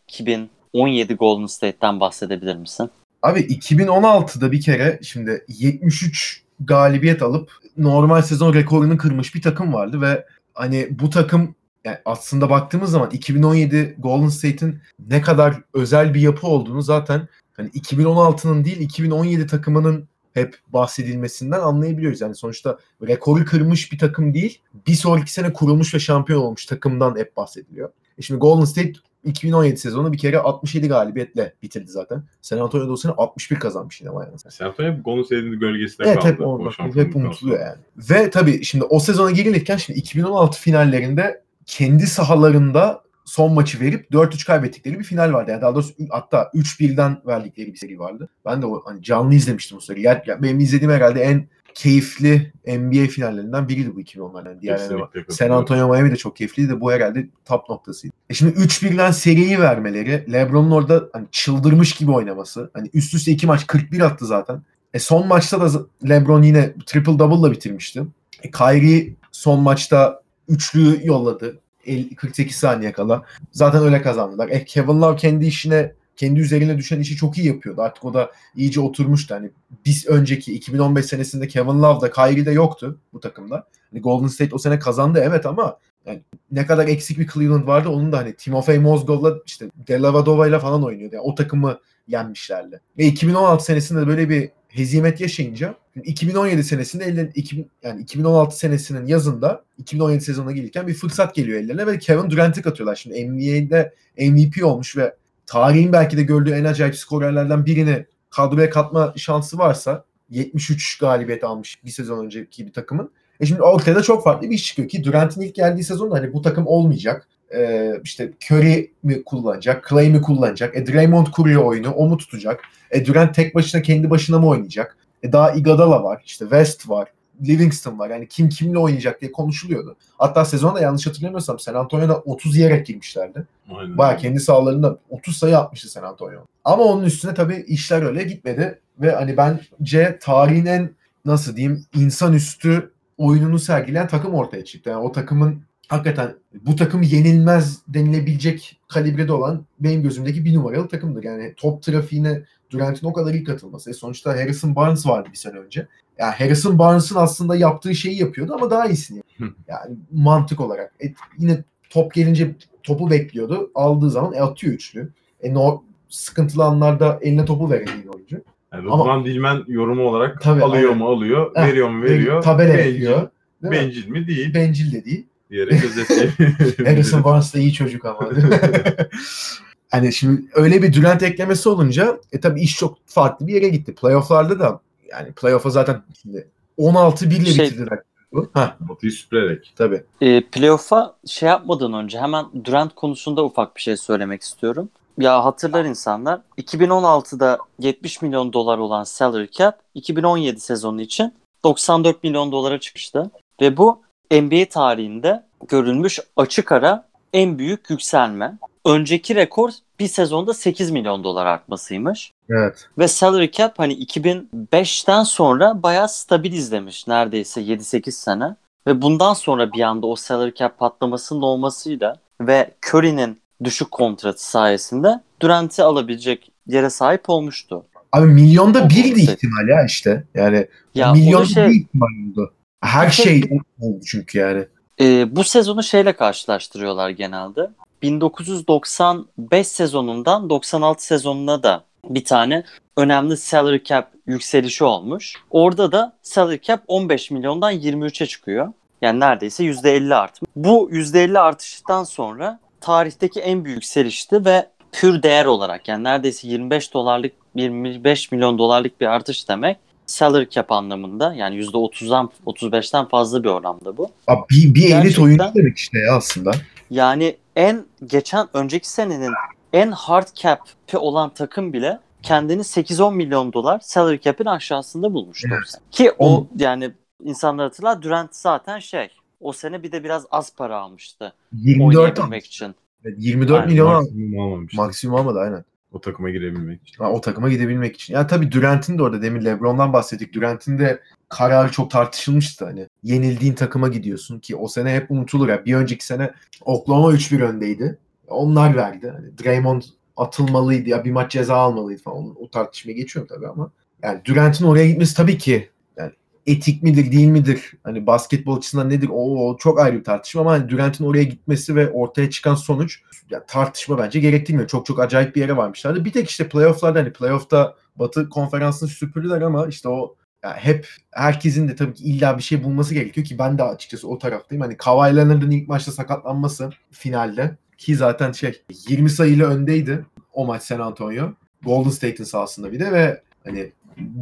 C: 2017 Golden State'ten bahsedebilir misin?
A: Abi 2016'da bir kere şimdi 73 galibiyet alıp normal sezon rekorunu kırmış bir takım vardı ve hani bu takım yani aslında baktığımız zaman 2017 Golden State'in ne kadar özel bir yapı olduğunu zaten hani 2016'nın değil 2017 takımının hep bahsedilmesinden anlayabiliyoruz. Yani sonuçta rekoru kırmış bir takım değil, bir sonraki sene kurulmuş ve şampiyon olmuş takımdan hep bahsediliyor. E şimdi Golden State 2017 sezonu bir kere 67 galibiyetle bitirdi zaten. San Antonio da o sene 61 kazanmış yine bayağı.
B: Sen hep Golden State'in gölgesinde
A: Evet
B: kaldı.
A: hep
B: o
A: Hep unutuluyor yani. Ve tabii şimdi o sezona girilirken şimdi 2016 finallerinde kendi sahalarında son maçı verip 4-3 kaybettikleri bir final vardı. Yani daha doğrusu hatta 3-1'den verdikleri bir seri vardı. Ben de o hani canlı izlemiştim o seriyi. Yani benim izlediğim herhalde en keyifli NBA finallerinden biriydi bu 2010'lar. Yani diğerlerine bak.
B: Kesinlikle
A: San. Antonio Miami de çok keyifliydi de bu herhalde top noktasıydı. E şimdi 3-1'den seriyi vermeleri, LeBron'un orada hani çıldırmış gibi oynaması. Hani üst üste iki maç 41 attı zaten. E son maçta da LeBron yine triple double'la bitirmişti. E Kyrie son maçta üçlüyü yolladı. El- 48 saniye kala. Zaten öyle kazandılar. E Kevin Love kendi işine kendi üzerine düşen işi çok iyi yapıyordu. Artık o da iyice oturmuştu. Hani biz önceki 2015 senesinde Kevin Love da Kyrie de yoktu bu takımda. Hani Golden State o sene kazandı evet ama yani ne kadar eksik bir Cleveland vardı onun da hani Timofey Mozgov'la işte Delavadova'yla falan oynuyordu. Yani o takımı yenmişlerdi. Ve 2016 senesinde de böyle bir hezimet yaşayınca 2017 senesinde elden 2000, yani 2016 senesinin yazında 2017 sezonuna gelirken bir fırsat geliyor ellerine ve Kevin Durant'i katıyorlar. Şimdi NBA'de MVP olmuş ve tarihin belki de gördüğü en acayip skorerlerden birini kadroya katma şansı varsa 73 galibiyet almış bir sezon önceki bir takımın. E şimdi ortaya çok farklı bir iş çıkıyor ki Durant'in ilk geldiği sezonda hani bu takım olmayacak. Ee, işte Curry mi kullanacak, Clay mi kullanacak, e Draymond kuruyor oyunu, o mu tutacak? E Durant tek başına kendi başına mı oynayacak? E daha Iguodala var, işte West var, Livingston var. Yani kim kimle oynayacak diye konuşuluyordu. Hatta sezonda yanlış hatırlamıyorsam San Antonio'da 30 yiyerek girmişlerdi.
B: Aynen.
A: Baya kendi sahalarında 30 sayı atmıştı San Antonio. Ama onun üstüne tabii işler öyle gitmedi. Ve hani bence tarihin en nasıl diyeyim insanüstü oyununu sergileyen takım ortaya çıktı. Yani o takımın hakikaten bu takım yenilmez denilebilecek kalibrede olan benim gözümdeki bir numaralı takımdır. Yani top trafiğine Durant'in o kadar iyi katılması. E sonuçta Harrison Barnes vardı bir sene önce. Yani Harrison Barnes'ın aslında yaptığı şeyi yapıyordu ama daha iyisini yapıyordu. Yani mantık olarak. E, yine top gelince topu bekliyordu. Aldığı zaman e, atıyor üçlü. E, no, sıkıntılı anlarda eline topu veren iyi oyuncu.
B: Yani
A: Ama-
B: Rıdvan Dilmen yorumu olarak
A: Tabii,
B: alıyor
A: aynen.
B: mu alıyor,
A: Heh,
B: veriyor mu veriyor.
A: Tabela
B: bencil,
A: yapıyor.
B: Bencil mi değil
A: Bencil de değil.
B: diyerek özetleyebiliriz. <laughs>
A: Harrison Barnes da iyi çocuk ama. <laughs> hani şimdi öyle bir Durant eklemesi olunca e tabii iş çok farklı bir yere gitti. Playoff'larda da yani playoff'a zaten şimdi 16-1 ile
C: Şey-
A: bitirdiler. Ha
B: Batıyı süpürerek.
A: tabii.
C: E, playoff'a şey yapmadan önce hemen Durant konusunda ufak bir şey söylemek istiyorum. Ya hatırlar insanlar 2016'da 70 milyon dolar olan salary cap 2017 sezonu için 94 milyon dolara çıkmıştı. Ve bu NBA tarihinde görülmüş açık ara en büyük yükselme. Önceki rekor bir sezonda 8 milyon dolar artmasıymış.
A: Evet.
C: Ve salary cap hani 2005'ten sonra bayağı stabil izlemiş neredeyse 7-8 sene. Ve bundan sonra bir anda o salary cap patlamasının olmasıyla ve Curry'nin düşük kontratı sayesinde Durant'i alabilecek yere sahip olmuştu.
A: Abi milyonda birdi ihtimal ya işte. Yani
C: Ya
A: milyonda
C: şey,
A: bir ihtimal oldu. Her
C: tek-
A: şey oldu çünkü yani.
C: e, bu sezonu şeyle karşılaştırıyorlar genelde. 1995 sezonundan 96 sezonuna da bir tane önemli salary cap yükselişi olmuş. Orada da salary cap 15 milyondan 23'e çıkıyor. Yani neredeyse %50 artmış. Bu %50 artıştan sonra tarihteki en büyük yükselişti ve pür değer olarak yani neredeyse 25 dolarlık 25 milyon dolarlık bir artış demek. Salary cap anlamında yani %30'dan 35'ten fazla bir oranda bu.
A: Abi bir, bir elit oyuncu demek işte ya aslında.
C: Yani en geçen önceki senenin en hard cap'i olan takım bile kendini 8-10 milyon dolar salary cap'in aşağısında bulmuştu
A: Evet.
C: Ki o
A: On-
C: yani insanlar hatırlar Durant zaten şey o sene bir de biraz az para almıştı
A: 24
C: oynayabilmek için.
A: Evet, 24
C: Aynen,
A: milyon al-
B: Maksimum almamış.
A: maksimum almadı aynen.
B: O takıma girebilmek için.
A: Ha, o takıma gidebilmek için. Ya tabii Durant'in de orada demin LeBron'dan bahsettik. Durant'in de kararı çok tartışılmıştı hani. Yenildiğin takıma gidiyorsun ki o sene hep unutulur ya. Bir önceki sene Oklahoma 3-1 öndeydi. Onlar verdi. Hani Draymond atılmalıydı ya bir maç ceza almalıydı falan. O, tartışmaya geçiyorum tabii ama. Yani Durant'in oraya gitmesi tabii ki yani etik midir değil midir? Hani basketbol açısından nedir? O, çok ayrı bir tartışma ama hani Durant'in oraya gitmesi ve ortaya çıkan sonuç ya tartışma bence gerektirmiyor. Çok çok acayip bir yere varmışlardı. Bir tek işte playoff'larda hani playoff'ta Batı konferansını süpürdüler ama işte o ya hep herkesin de tabii ki illa bir şey bulması gerekiyor ki ben de açıkçası o taraftayım. Hani Kawhi Leonard'ın ilk maçta sakatlanması finalde ki zaten şey 20 sayıyla öndeydi o maç San Antonio. Golden State'in sahasında bir de ve hani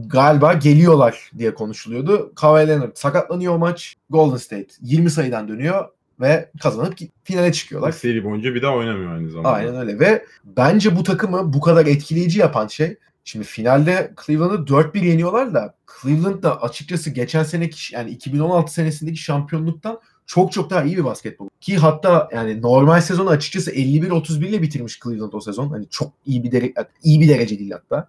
A: galiba geliyorlar diye konuşuluyordu. Kawhi Leonard sakatlanıyor o maç. Golden State 20 sayıdan dönüyor ve kazanıp finale çıkıyorlar.
B: Seri boyunca bir daha oynamıyor aynı zamanda.
A: Aynen öyle ve bence bu takımı bu kadar etkileyici yapan şey şimdi finalde Cleveland'ı 4-1 yeniyorlar da Cleveland da açıkçası geçen seneki yani 2016 senesindeki şampiyonluktan çok çok daha iyi bir basketbol. Ki hatta yani normal sezonu açıkçası 51-31 ile bitirmiş Cleveland o sezon. Hani çok iyi bir dere iyi bir derece değil hatta.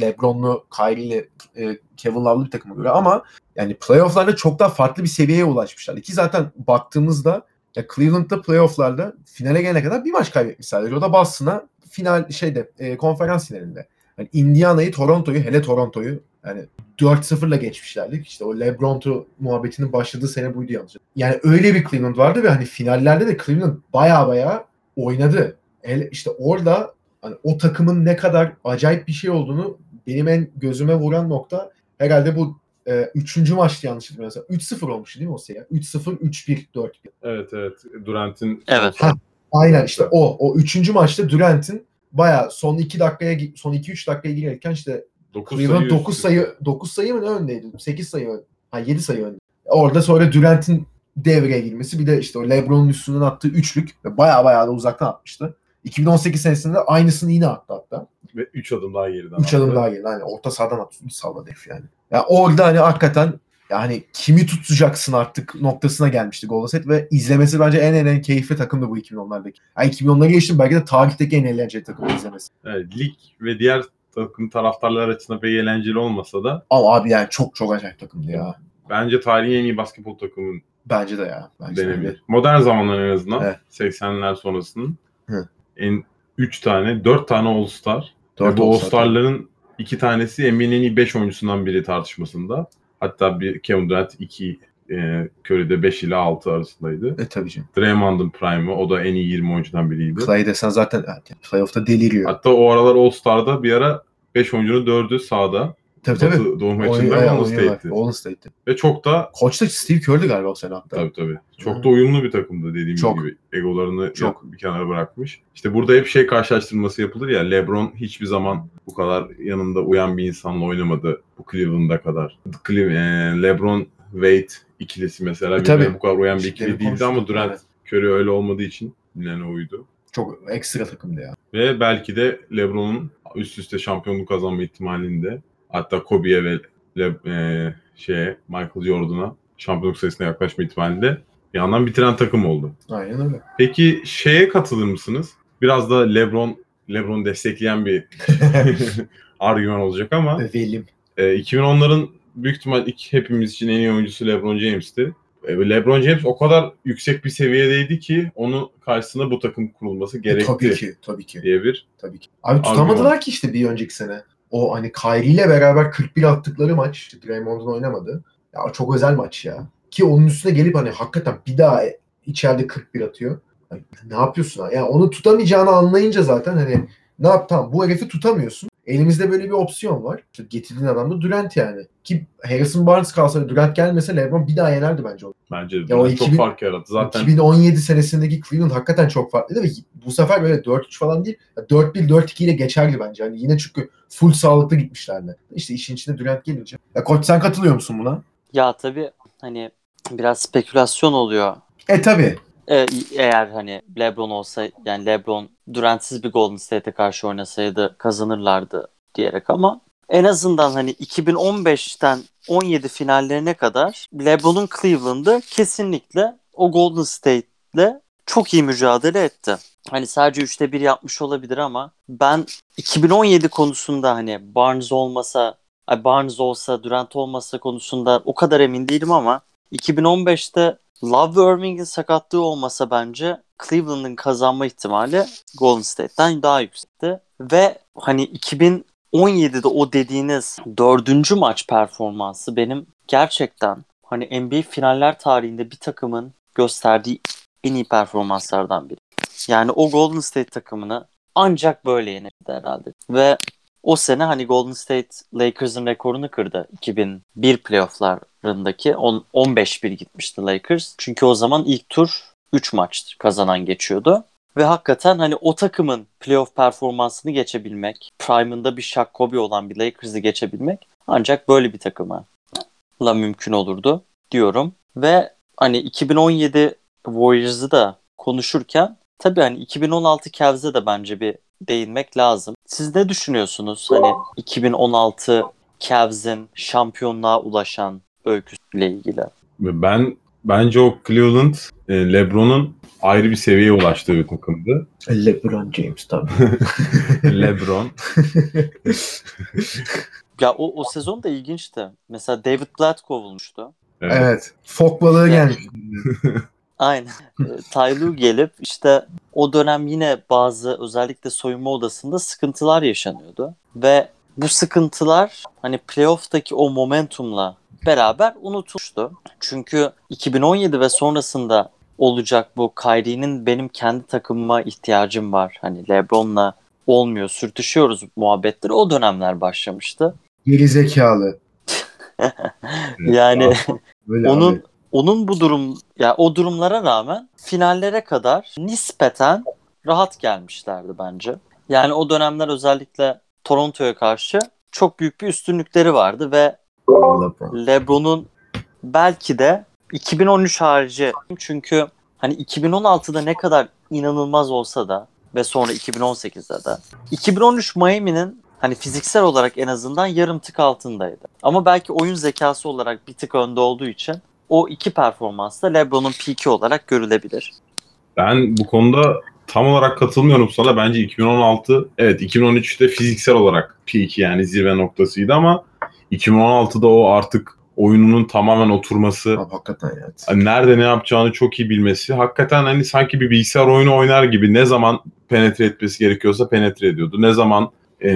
A: LeBron'lu, Kyrie'li, e, Kevin Love'lı bir takıma göre ama yani playoff'larda çok daha farklı bir seviyeye ulaşmışlar. Ki zaten baktığımızda ya Cleveland'da playoff'larda finale gelene kadar bir maç kaybetmiş sadece. O da Boston'a final şeyde e, konferans finalinde. Yani Indiana'yı, Toronto'yu, hele Toronto'yu yani 4-0'la geçmişlerdi. İşte o LeBron muhabbetinin başladığı sene buydu yalnız. Yani öyle bir Cleveland vardı ve hani finallerde de Cleveland baya baya oynadı. Hele işte orada hani o takımın ne kadar acayip bir şey olduğunu benim en gözüme vuran nokta herhalde bu e, üçüncü maçtı yanlış hatırlamıyorsam. 3-0 olmuştu değil mi o sene? 3-0, 3-1, 4-1.
B: Evet evet. Durant'in
C: Evet.
A: Ha, Aynen işte o. O üçüncü maçta Durant'in baya son 2 dakikaya son 2-3 dakikaya girerken işte
B: 9
A: Cleveland
B: sayı
A: 9
B: üstü.
A: sayı 9 sayı mı ne öndeydi? 8 sayı önde. Ha 7 sayı önde. Orada sonra Durant'in devreye girmesi bir de işte o LeBron'un üstünden attığı üçlük ve baya baya da uzaktan atmıştı. 2018 senesinde aynısını yine attı hatta.
B: Ve 3 adım daha geriden
A: 3
B: attı.
A: adım daha geldi. Hani orta sahadan attı. Salladı herif yani. Ya orada hani hakikaten yani kimi tutacaksın artık noktasına gelmişti Golden State ve izlemesi bence en en en keyifli takımdı bu 2010'lardaki. Yani 2010'ları geçtim belki de tarihteki en eğlenceli takım izlemesi.
B: Evet, lig ve diğer takım taraftarlar açısından pek eğlenceli olmasa da
A: Ama abi yani çok çok acayip takımdı ya.
B: bence tarihin en iyi basketbol takımı
A: Bence de ya. Bence de.
B: denebilir. Modern zamanların en azından
A: Evet.
B: 80'ler sonrasının
A: Hı.
B: En 3 tane, 4 tane All-Star.
A: Dört
B: bu All-Star'ların iki tanesi NBA'nin en iyi 5 oyuncusundan biri tartışmasında. Hatta bir Kevin Durant 2 e, Curry'de 5 ile 6 arasındaydı.
A: E tabii canım.
B: Draymond'un prime'ı o da en iyi 20 oyuncudan biriydi.
A: Clay desen zaten playoff'ta deliriyor.
B: Hatta o aralar All-Star'da bir ara 5 oyuncunun 4'ü sahada.
A: Tabii tabii.
B: Batı Doğu
A: Oyun-
B: maçında
A: evet,
B: Golden
A: oynuyorlar.
B: State'ti.
A: Golden State'ti.
B: Ve çok da
A: Koç da Steve Kerr'dü galiba o sene hatta.
B: tabii tabii. Çok da uyumlu bir takımdı dediğim
A: Çok.
B: gibi. Egolarını
A: Çok.
B: bir kenara bırakmış. İşte burada hep şey karşılaştırması yapılır ya. LeBron hiçbir zaman bu kadar yanında uyan bir insanla oynamadı bu Cleveland'a kadar. Cle- e, LeBron Wade ikilisi mesela
A: E,
B: birbirine
A: tabii.
B: bu kadar uyan bir ikili değildi ama
A: konuştuk,
B: Durant
A: evet.
B: Curry öyle olmadığı için bilinen oydu.
A: Çok ekstra takımdı ya.
B: Ve belki de LeBron'un üst üste şampiyonluk kazanma ihtimalinde hatta Kobe'ye ve Le- e, şeye Michael Jordan'a şampiyonluk sayısına yaklaşma ihtimalinde bir yandan bitiren takım oldu.
A: Aynen öyle.
B: Peki şeye katılır mısınız? Biraz da LeBron LeBron destekleyen bir <laughs> argüman olacak ama
A: Velim.
B: e, 2010'ların büyük ihtimal ilk hepimiz için en iyi oyuncusu LeBron James'ti. e, LeBron James o kadar yüksek bir seviyedeydi ki onun karşısına bu takım kurulması
A: E,
B: gerekti
A: tabii ki, tabii ki.
B: diye bir
A: Tabii ki. Abi tutamadılar ki işte bir önceki sene. O hani Kyrie ile beraber 41 attıkları maç. işte Draymond'un oynamadı. Ya çok özel maç ya. Ki onun üstüne gelip hani hakikaten bir daha içeride 41 atıyor. Hani ne yapıyorsun? ha? Yani onu tutamayacağını anlayınca zaten hani ne yap tamam bu herifi tutamıyorsun. Elimizde böyle bir opsiyon var. İşte getirdiğin adam da Durant yani. Ki Harrison Barnes kalsa Durant gelmese LeBron bir daha yenerdi bence onu.
B: bence
A: Ya o
B: çok
A: 2000
B: fark yarattı. Zaten
A: 2017 senesindeki Cleveland hakikaten çok farklıydı ve bu sefer böyle 4-3 falan değil. 4-1, 4-2 ile geçerdi bence. Hani yine çünkü full sağlıklı gitmişlerdi. İşte işin içine Durant gelince. Ya koç sen katılıyor musun buna?
C: Ya tabii hani biraz spekülasyon oluyor.
A: E tabi.
C: E, eğer hani LeBron olsa yani LeBron Durant'siz bir Golden State'e karşı oynasaydı kazanırlardı diyerek ama en azından hani 2015'ten 17 finallerine kadar LeBron'un Cleveland'ı kesinlikle o Golden State'le çok iyi mücadele etti. Hani sadece 3'te 1 yapmış olabilir ama ben 2017 konusunda hani Barnes olmasa Barnes olsa Durant olmasa konusunda o kadar emin değilim ama 2015'te Love ve Irving'in sakatlığı olmasa bence Cleveland'ın kazanma ihtimali Golden State'ten daha yüksekti. Ve hani 2017'de o dediğiniz dördüncü maç performansı benim gerçekten hani NBA finaller tarihinde bir takımın gösterdiği en iyi performanslardan biri. Yani o Golden State takımını ancak böyle yenebildi herhalde. Ve o sene hani Golden State Lakers'ın rekorunu kırdı. 2001 playofflarındaki 10 15-1 gitmişti Lakers. Çünkü o zaman ilk tur 3 maç kazanan geçiyordu. Ve hakikaten hani o takımın playoff performansını geçebilmek, prime'ında bir Shaq Kobe olan bir Lakers'ı geçebilmek ancak böyle bir takıma la mümkün olurdu diyorum. Ve hani 2017 Warriors'ı da konuşurken tabii hani 2016 Cavs'e de bence bir değinmek lazım. Siz ne düşünüyorsunuz hani 2016 Cavs'in şampiyonluğa ulaşan öyküsüyle ilgili?
B: ben bence o Cleveland e, LeBron'un ayrı bir seviyeye ulaştığı bir takımdı.
A: LeBron James tabii. <laughs>
B: LeBron <laughs>
C: Ya o, o sezon da ilginçti. Mesela David Blatt kovulmuştu.
B: evet.
A: evet. Fok balığı gelmiş. <laughs>
C: Aynen. E, Ty Lue gelip işte o dönem yine bazı özellikle soyunma odasında sıkıntılar yaşanıyordu. Ve bu sıkıntılar hani playoff'taki o momentumla beraber unutulmuştu. Çünkü 2017 ve sonrasında olacak bu Kyrie'nin benim kendi takımıma ihtiyacım var. Hani LeBron'la olmuyor, sürtüşüyoruz muhabbetleri o dönemler başlamıştı.
A: Geri zekalı. <laughs>
C: Yani
A: Böyle
C: onun
A: abi.
C: onun bu durum ya o durumlara rağmen finallere kadar nispeten rahat gelmişlerdi bence. Yani o dönemler özellikle Toronto'ya karşı çok büyük bir üstünlükleri vardı ve
A: LeBron.
C: LeBron'un belki de 2013 harici çünkü hani 2016'da ne kadar inanılmaz olsa da ve sonra 2018'de de 2013 Miami'nin hani fiziksel olarak en azından yarım tık altındaydı. Ama belki oyun zekası olarak bir tık önde olduğu için o iki performans da LeBron'un peak'i olarak görülebilir.
B: Ben bu konuda tam olarak katılmıyorum sana. Bence 2016 evet 2013'te fiziksel olarak peak yani zirve noktasıydı ama 2016'da o artık oyununun tamamen oturması,
A: Abi hakikaten ya.
B: hani nerede ne yapacağını çok iyi bilmesi, hakikaten hani sanki bir bilgisayar oyunu oynar gibi ne zaman penetre etmesi gerekiyorsa penetre ediyordu. Ne zaman e,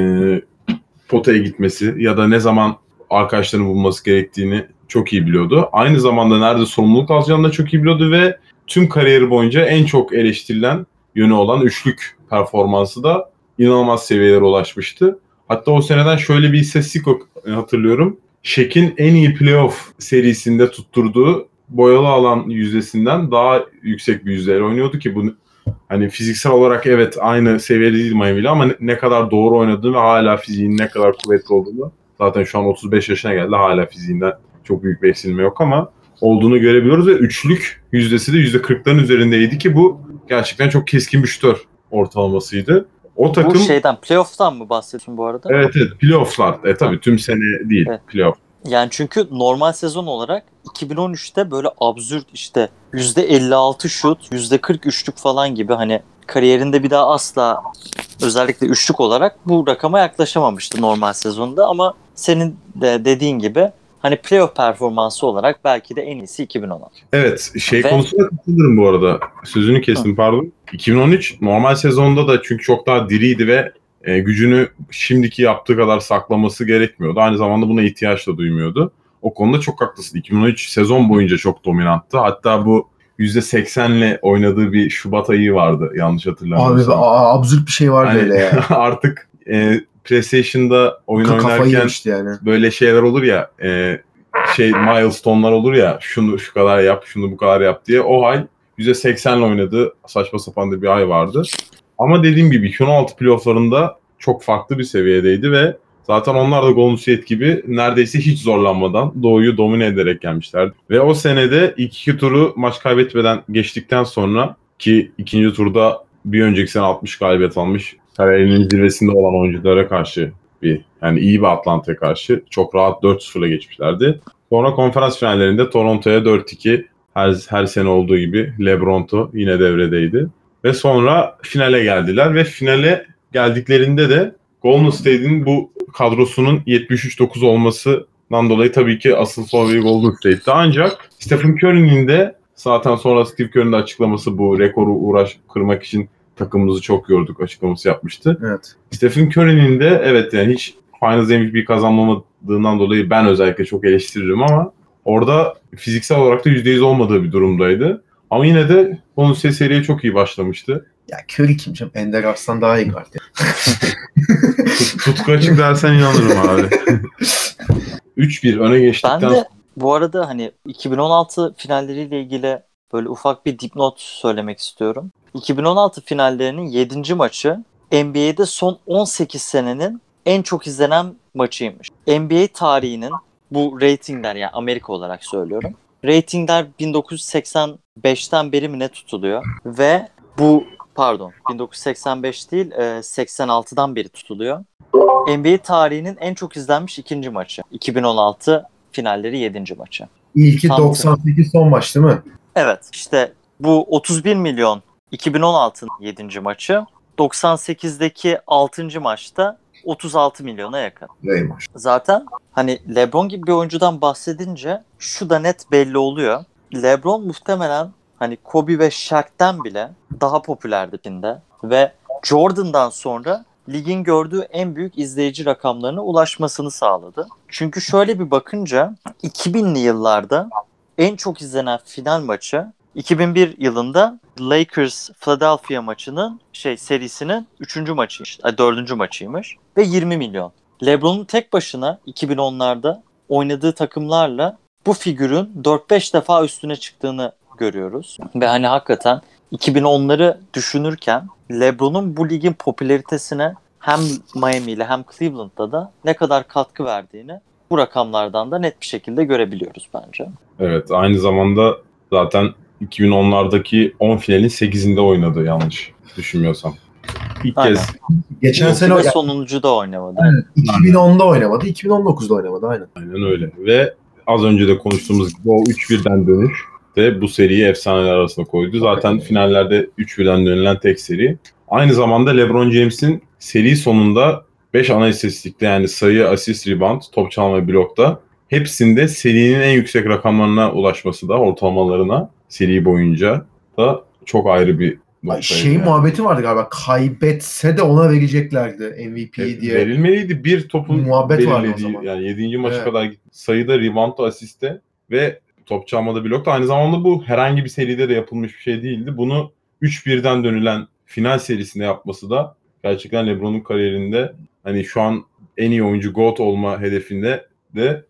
B: potaya gitmesi ya da ne zaman arkadaşlarını bulması gerektiğini çok iyi biliyordu. Aynı zamanda nerede sorumluluk alacağını da çok iyi biliyordu ve tüm kariyeri boyunca en çok eleştirilen yönü olan üçlük performansı da inanılmaz seviyelere ulaşmıştı. Hatta o seneden şöyle bir istatistik hatırlıyorum. Shaq'in en iyi playoff serisinde tutturduğu boyalı alan yüzdesinden daha yüksek bir yüzdeyle oynuyordu ki bu hani fiziksel olarak evet aynı seviyede değil Miami ile ama ne kadar doğru oynadığını ve hala fiziğinin ne kadar kuvvetli olduğunu zaten şu an 35 yaşına geldi hala fiziğinden çok büyük bir eksilme yok ama olduğunu görebiliyoruz ve üçlük yüzdesi de %40'ların üzerindeydi ki bu gerçekten çok keskin bir şütör ortalamasıydı. O takım
C: Bu şeyden playoff'tan mı bahsediyorsun bu arada?
B: evet evet playoff'lar. E tabii tüm sene değil
C: Evet.
B: playoff.
C: Yani çünkü normal sezon olarak 2013'te böyle absürt işte %56 şut, %40 üçlük falan gibi hani kariyerinde bir daha asla özellikle üçlük olarak bu rakama yaklaşamamıştı normal sezonda ama senin de dediğin gibi hani playoff performansı olarak belki de en iyisi 2016.
B: Evet şey
C: Ve-
B: konusunda katılırım bu arada. Sözünü kestim pardon. 2013 normal sezonda da çünkü çok daha diriydi ve e, gücünü şimdiki yaptığı kadar saklaması gerekmiyordu. Aynı zamanda buna ihtiyaç da duymuyordu. O konuda çok haklısın. 2013 sezon boyunca çok dominanttı. Hatta bu %80'le oynadığı bir Şubat ayı vardı yanlış
A: Abi
B: hatırlamıyorsam.
A: a- absürt bir şey vardı
B: Hani
A: öyle ya. <laughs>
B: artık e, PlayStation'da oyun
A: Ka-
B: oynarken
A: yani.
B: böyle şeyler olur ya e, şey milestone'lar olur ya şunu şu kadar yap şunu bu kadar yap diye o ay %80'le oynadığı saçma sapan da bir ay vardı. Ama dediğim gibi 2016 playofflarında çok farklı bir seviyedeydi ve zaten onlar da Golden State gibi neredeyse hiç zorlanmadan Doğu'yu domine ederek gelmişlerdi. Ve o senede ilk iki turu maç kaybetmeden geçtikten sonra ki ikinci turda bir önceki sene 60 galibiyet almış kariyerinin zirvesinde olan oyunculara karşı bir yani iyi bir Atlanta'ya karşı çok rahat 4-0'la geçmişlerdi. Sonra konferans finallerinde Toronto'ya 4-2 her, her sene olduğu gibi LeBron'to yine devredeydi. Ve sonra finale geldiler ve finale geldiklerinde de Golden State'in bu kadrosunun 73-9 olmasından dolayı tabii ki asıl favori Golden State'ti. Ancak Stephen Curry'nin de zaten sonra Steve Curry'nin de açıklaması bu rekoru uğraş kırmak için takımımızı çok yorduk açıklaması yapmıştı.
A: Evet.
B: Stephen Curry'nin de evet yani hiç Finals MVP kazanmamadığından dolayı ben özellikle çok eleştiririm ama orada fiziksel olarak da %100 olmadığı bir durumdaydı. Ama yine de onun seriye çok iyi başlamıştı.
A: Ya Curry kim canım? Ender Arslan daha iyi.
B: Tut- Tutku açık dersen inanırım abi. <laughs> 3-1 öne geçtikten
C: Ben de bu arada hani 2016 finalleriyle ilgili böyle ufak bir dipnot söylemek istiyorum. 2016 finallerinin 7. maçı NBA'de son 18 senenin en çok izlenen maçıymış. NBA tarihinin bu ratingler yani Amerika olarak söylüyorum. Ratingler 1985'ten beri mi ne tutuluyor ve bu pardon 1985 değil e, 86'dan beri tutuluyor. NBA tarihinin en çok izlenmiş ikinci maçı. 2016 finalleri 7. maçı.
A: İlki
C: Tam-
A: 98 son maç değil mi?
C: Evet işte bu 31 milyon 2016'nın 7. maçı. 98'deki 6. maçta 36 milyona yakın.
A: Neymiş?
C: Zaten hani LeBron gibi bir oyuncudan bahsedince şu da net belli oluyor. LeBron muhtemelen hani Kobe ve Shaq'ten bile daha popülerdi pinde ve Jordan'dan sonra ligin gördüğü en büyük izleyici rakamlarına ulaşmasını sağladı. Çünkü şöyle bir bakınca 2000'li yıllarda en çok izlenen final maçı 2001 yılında Lakers Philadelphia maçının şey serisinin 3. maçıymış. ay, 4. maçıymış ve 20 milyon. LeBron'un tek başına 2010'larda oynadığı takımlarla bu figürün 4-5 defa üstüne çıktığını görüyoruz. Ve hani hakikaten 2010'ları düşünürken LeBron'un bu ligin popülaritesine hem Miami ile hem Cleveland'da da ne kadar katkı verdiğini bu rakamlardan da net bir şekilde görebiliyoruz bence.
B: Evet aynı zamanda zaten 2010'lardaki 10 finalin 8'inde oynadı yanlış düşünmüyorsam. İlk
C: Aynen.
B: kez
A: Geçen sene o-
C: sonuncu da oynamadı.
A: Aynen. 2010'da oynamadı, 2019'da oynamadı aynen.
B: Aynen öyle. Ve az önce de konuştuğumuz gibi o 3-1'den dönüş de bu seriyi efsaneler arasına koydu. Zaten
A: Okay.
B: finallerde 3-1'den dönülen tek seri. Aynı zamanda LeBron James'in seri sonunda 5 ana istatistikte yani sayı, asist, rebound, top çalma ve blokta hepsinde serinin en yüksek rakamlarına ulaşması da ortalamalarına seri boyunca da çok ayrı bir noktaydı
A: Şey
B: yani.
A: muhabbeti vardı galiba. Kaybetse de ona vereceklerdi MVP
B: E,
A: diye.
B: Verilmeliydi bir topun
A: Muhabbet vardı o zaman.
B: yani 7. maça
A: Evet.
B: kadar gitti. sayıda reboundda asiste ve top çalmada blokta aynı zamanda bu herhangi bir seride de yapılmış bir şey değildi. Bunu 3-1'den dönülen final serisinde yapması da gerçekten LeBron'un kariyerinde hani şu an en iyi oyuncu GOAT olma hedefinde de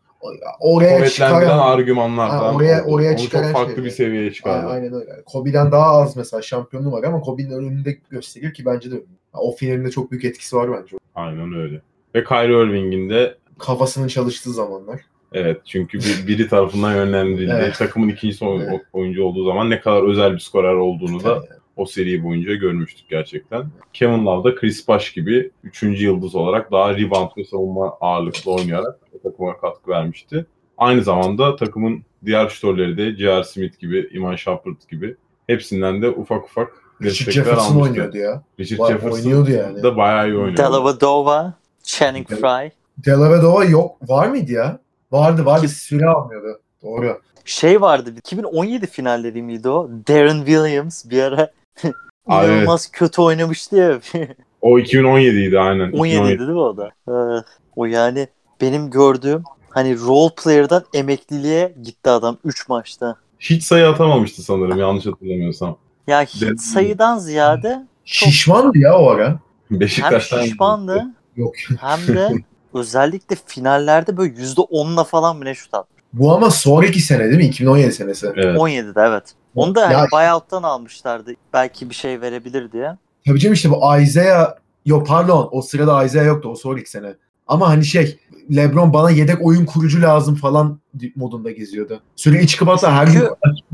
A: Oraya çıkaran
B: argümanlardan
A: Ha, oraya-
B: oldu.
A: oraya
B: Onu
A: çıkaran
B: çok farklı
A: şey.
B: bir seviyeye çıkardı.
A: Aynen öyle. Kobe'den daha az mesela şampiyonluğu var ama Kobe'nin önünde gösterir ki bence de. O finalinde çok büyük etkisi var bence.
B: Aynen öyle. Ve Kyrie Irving'in de
A: Kafasının çalıştığı zamanlar.
B: Evet çünkü bir, biri tarafından yönlendirildi.
A: Evet.
B: Takımın ikinci
A: Evet.
B: oyuncu olduğu zaman ne kadar özel bir skorer olduğunu da
A: Tabii.
B: O seri boyunca görmüştük gerçekten. Kevin Love da Chris Bosh gibi 3. yıldız olarak daha rebound ve savunma ağırlıklı oynayarak o takıma katkı vermişti. Aynı zamanda takımın diğer şütörleri de J.R. Smith gibi, Iman Shumpert gibi hepsinden de ufak ufak
A: Richard Jefferson
B: almıştı.
A: oynuyordu ya.
B: Richard
A: Vay,
B: Jefferson
A: oynuyordu yani.
B: da bayağı iyi oynuyordu.
C: Dellavedova, Channing Frye.
A: Dellavedova yok. Var mıydı ya? Vardı vardı süre almıyordu. Doğru.
C: Şey vardı 2017 finalleri miydi o? Darren Williams bir ara <laughs> İnanılmaz kötü oynamıştı ya. <laughs>
B: O 2017'ydi aynen.
C: 17 değil mi o da? Ee, o yani benim gördüğüm hani role player'dan emekliliğe gitti adam 3 maçta.
B: Hiç sayı atamamıştı sanırım yanlış hatırlamıyorsam.
C: Ya hiç
B: Dedim.
C: sayıdan ziyade
A: Şişmandı ya o ara.
C: hem
B: Beşiktaş'tan
C: şişmandı
A: Yok.
C: hem de <laughs> özellikle finallerde böyle %10'la falan mı ne şut attı?
A: Bu ama sonraki sene değil mi? 2017 senesi.
B: Evet.
C: 17'de evet. Onu da
A: Ya-
C: hani buyout'tan almışlardı. Belki bir şey verebilir diye.
A: Tabii canım işte bu Isaiah yok pardon o sırada Isaiah yoktu o sonraki sene. Ama hani şey LeBron bana yedek oyun kurucu lazım falan modunda geziyordu. Sürekli çıkıp hatta her gün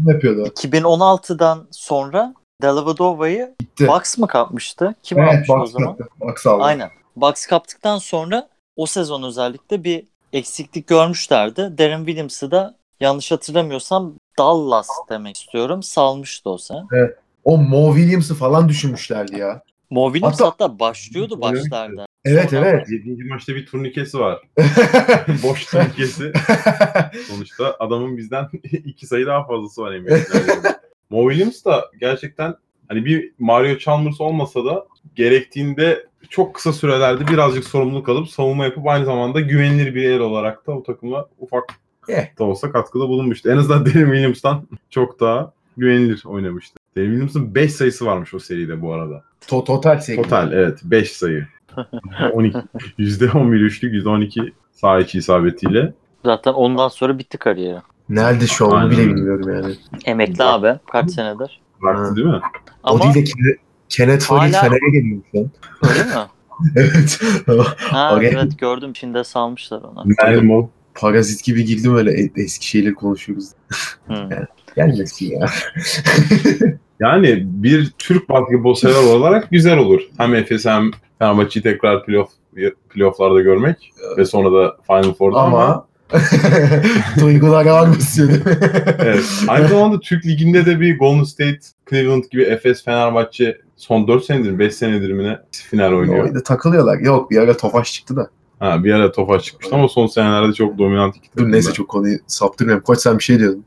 A: yapıyordu.
C: 2016'dan sonra Dellavedova'yı
A: Gitti.
C: Bucks mı kapmıştı? Kim
A: evet
C: almıştı o
A: Bucks
C: zaman?
A: kaptı. Bucks aldı.
C: Aynen. Bucks kaptıktan sonra o sezon özellikle bir eksiklik görmüşlerdi. Darren Williams'ı da yanlış hatırlamıyorsam Dallas demek istiyorum. Salmıştı o sene.
A: O Mo Williams'ı falan düşünmüşlerdi ya.
C: Mo Williams
A: Hatta-
C: hatta, başlıyordu başlarda.
A: Evet
C: Sonra-
A: evet.
B: 7. maçta bir turnikesi var. <laughs> Boş turnikesi. <laughs> Sonuçta adamın bizden <laughs> iki sayı daha fazlası var NBA'de. Mo Williams da gerçekten hani bir Mario Chalmers olmasa da gerektiğinde çok kısa sürelerde birazcık sorumluluk alıp savunma yapıp aynı zamanda güvenilir bir el olarak da o takımla ufak
A: Eh.
B: da olsa katkıda bulunmuştu. En azından <laughs> Darren Williams'tan çok daha güvenilir oynamıştı. Darren Williams'ın 5 sayısı varmış o seride bu arada.
A: To- total seri.
B: Total evet 5 sayı. <laughs> 12 %11 üçlük %12 sağ içi isabetiyle.
C: Zaten ondan sonra bitti kariyeri.
A: Nerede şu an onu bile bilmiyorum yani.
C: Emekli
B: Bak-
C: abi. Kaç senedir.
B: Bıraktı değil mi?
C: Ama
A: O değil de Kenneth- Kenneth Farid
C: Hala-
A: Fener'e geliyor şu an.
C: öyle mi? <laughs>
A: evet.
C: Ha
A: Oraya-
C: evet gördüm. Çin'de salmışlar onu.
B: Mermo.
A: Parazit gibi girdim öyle e- eski şeyleri konuşuyoruz.
C: Hmm. <laughs>
A: Gelmesin ya. <laughs>
B: Yani bir Türk basketbol sever olarak güzel olur. Hem Efes hem Fenerbahçe'yi tekrar playoff playofflarda görmek ve sonra da Final Four'da ama,
A: Ama duygular ağır basıyor değil mi?
B: evet. Aynı zamanda Türk Ligi'nde de bir Golden State, Cleveland gibi Efes, Fenerbahçe son 4 senedir, 5 senedir mi ne final oynuyor.
A: Orada takılıyorlar. Yok bir ara Tofaş çıktı da.
B: Ha, bir ara Tofaş çıkmıştı ama son senelerde çok dominant iki
A: Dur
B: takım
A: neyse çok konuyu saptırmıyorum. Koç sen bir şey diyordun.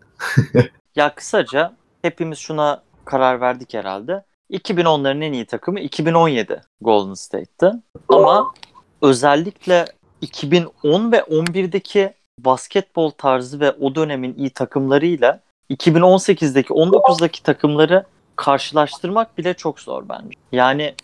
C: Ya kısaca hepimiz şuna karar verdik herhalde. 2010'ların en iyi takımı 2017 Golden State'ti. Ama özellikle 2010 ve 11'deki basketbol tarzı ve o dönemin iyi takımlarıyla 2018'deki 19'daki takımları karşılaştırmak bile çok zor bence. Yani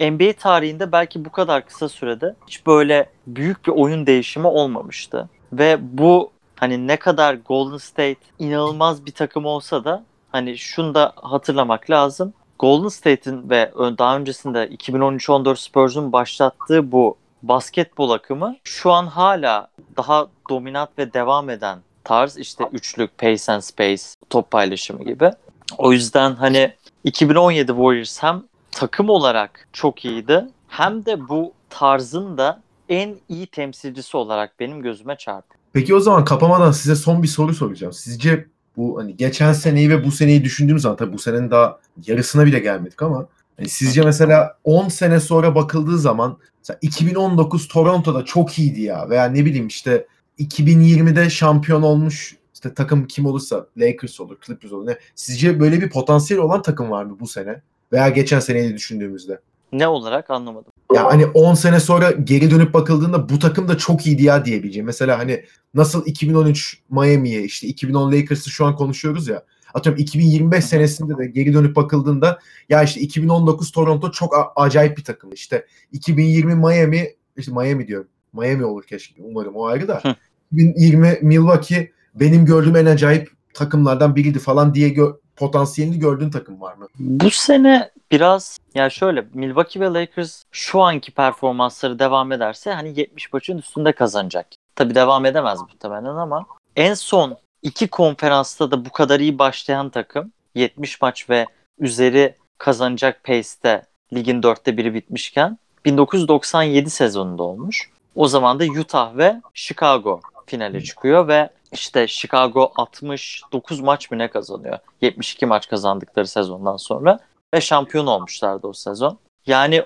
C: NBA tarihinde belki bu kadar kısa sürede hiç böyle büyük bir oyun değişimi olmamıştı. Ve bu hani ne kadar Golden State inanılmaz bir takım olsa da hani şunu da hatırlamak lazım. Golden State'in ve daha öncesinde 2013-14 Spurs'un başlattığı bu basketbol akımı şu an hala daha dominant ve devam eden tarz işte üçlük, pace and space, top paylaşımı gibi. O yüzden hani 2017 Warriors hem takım olarak çok iyiydi hem de bu tarzın da en iyi temsilcisi olarak benim gözüme çarptı.
A: Peki o zaman kapamadan size son bir soru soracağım. Sizce bu hani geçen seneyi ve bu seneyi düşündüğümüz zaman tabii bu senenin daha yarısına bile gelmedik ama hani sizce mesela 10 sene sonra bakıldığı zaman mesela 2019 Toronto'da çok iyiydi ya veya ne bileyim işte 2020'de şampiyon olmuş işte takım kim olursa Lakers olur, Clippers olur. Ne? Sizce böyle bir potansiyel olan takım var mı bu sene? Veya geçen seneyi düşündüğümüzde.
C: Ne olarak anlamadım.
A: Ya hani 10 sene sonra geri dönüp bakıldığında bu takım da çok iyiydi ya diyebileceğim. Mesela hani nasıl 2013 Miami'ye işte 2010 Lakers'ı şu an konuşuyoruz ya. Atıyorum 2025 senesinde de geri dönüp bakıldığında ya işte 2019 Toronto çok acayip bir takım. İşte 2020 Miami işte Miami diyorum. Miami olur keşke umarım o ayrı da.
C: Hı.
A: 2020 Milwaukee benim gördüğüm en acayip takımlardan biriydi falan diye gö- potansiyelini gördüğün takım var mı?
C: Bu sene biraz ya şöyle Milwaukee ve Lakers şu anki performansları devam ederse hani 70 maçın üstünde kazanacak. Tabi devam edemez muhtemelen ama en son iki konferansta da bu kadar iyi başlayan takım 70 maç ve üzeri kazanacak pace'te ligin dörtte biri bitmişken 1997 sezonunda olmuş. O zaman da Utah ve Chicago finale çıkıyor ve işte Chicago 69 maç mı ne kazanıyor? 72 maç kazandıkları sezondan sonra ve şampiyon olmuşlardı o sezon. Yani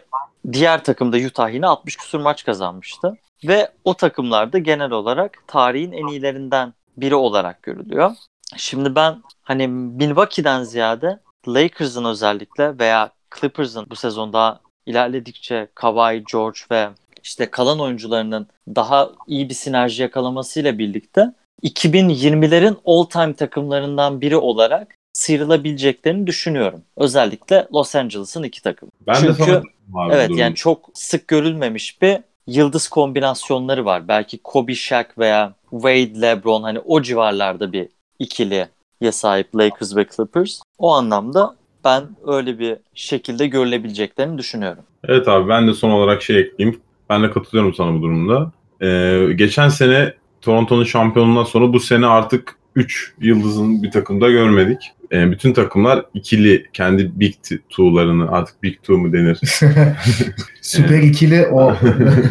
C: diğer takımda Utah yine 60 küsur maç kazanmıştı. ve o takımlarda genel olarak tarihin en iyilerinden biri olarak görülüyor. Şimdi ben hani Milwaukee'den ziyade Lakers'ın özellikle veya Clippers'ın bu sezon daha ilerledikçe Kawhi, George ve işte kalan oyuncularının daha iyi bir sinerji yakalamasıyla birlikte 2020'lerin all-time takımlarından biri olarak sıyrılabileceklerini düşünüyorum. Özellikle Los Angeles'ın iki takımı.
B: Ben de
C: Çünkü
B: sana abi
C: evet yani çok sık görülmemiş bir yıldız kombinasyonları var. Belki Kobe, Shaq veya Wade, LeBron hani o civarlarda bir ikiliye sahip Lakers ve Clippers. O anlamda ben öyle bir şekilde görülebileceklerini düşünüyorum.
B: Evet abi ben de son olarak şey ekleyeyim. Ben de katılıyorum sana bu durumda. Ee, geçen sene Toronto'nun şampiyonluğundan sonra bu sene artık 3 yıldızın bir takımda görmedik. Ee, bütün takımlar ikili kendi Big Two'larını artık Big Two mu denir? <laughs>
A: Süper ikili o.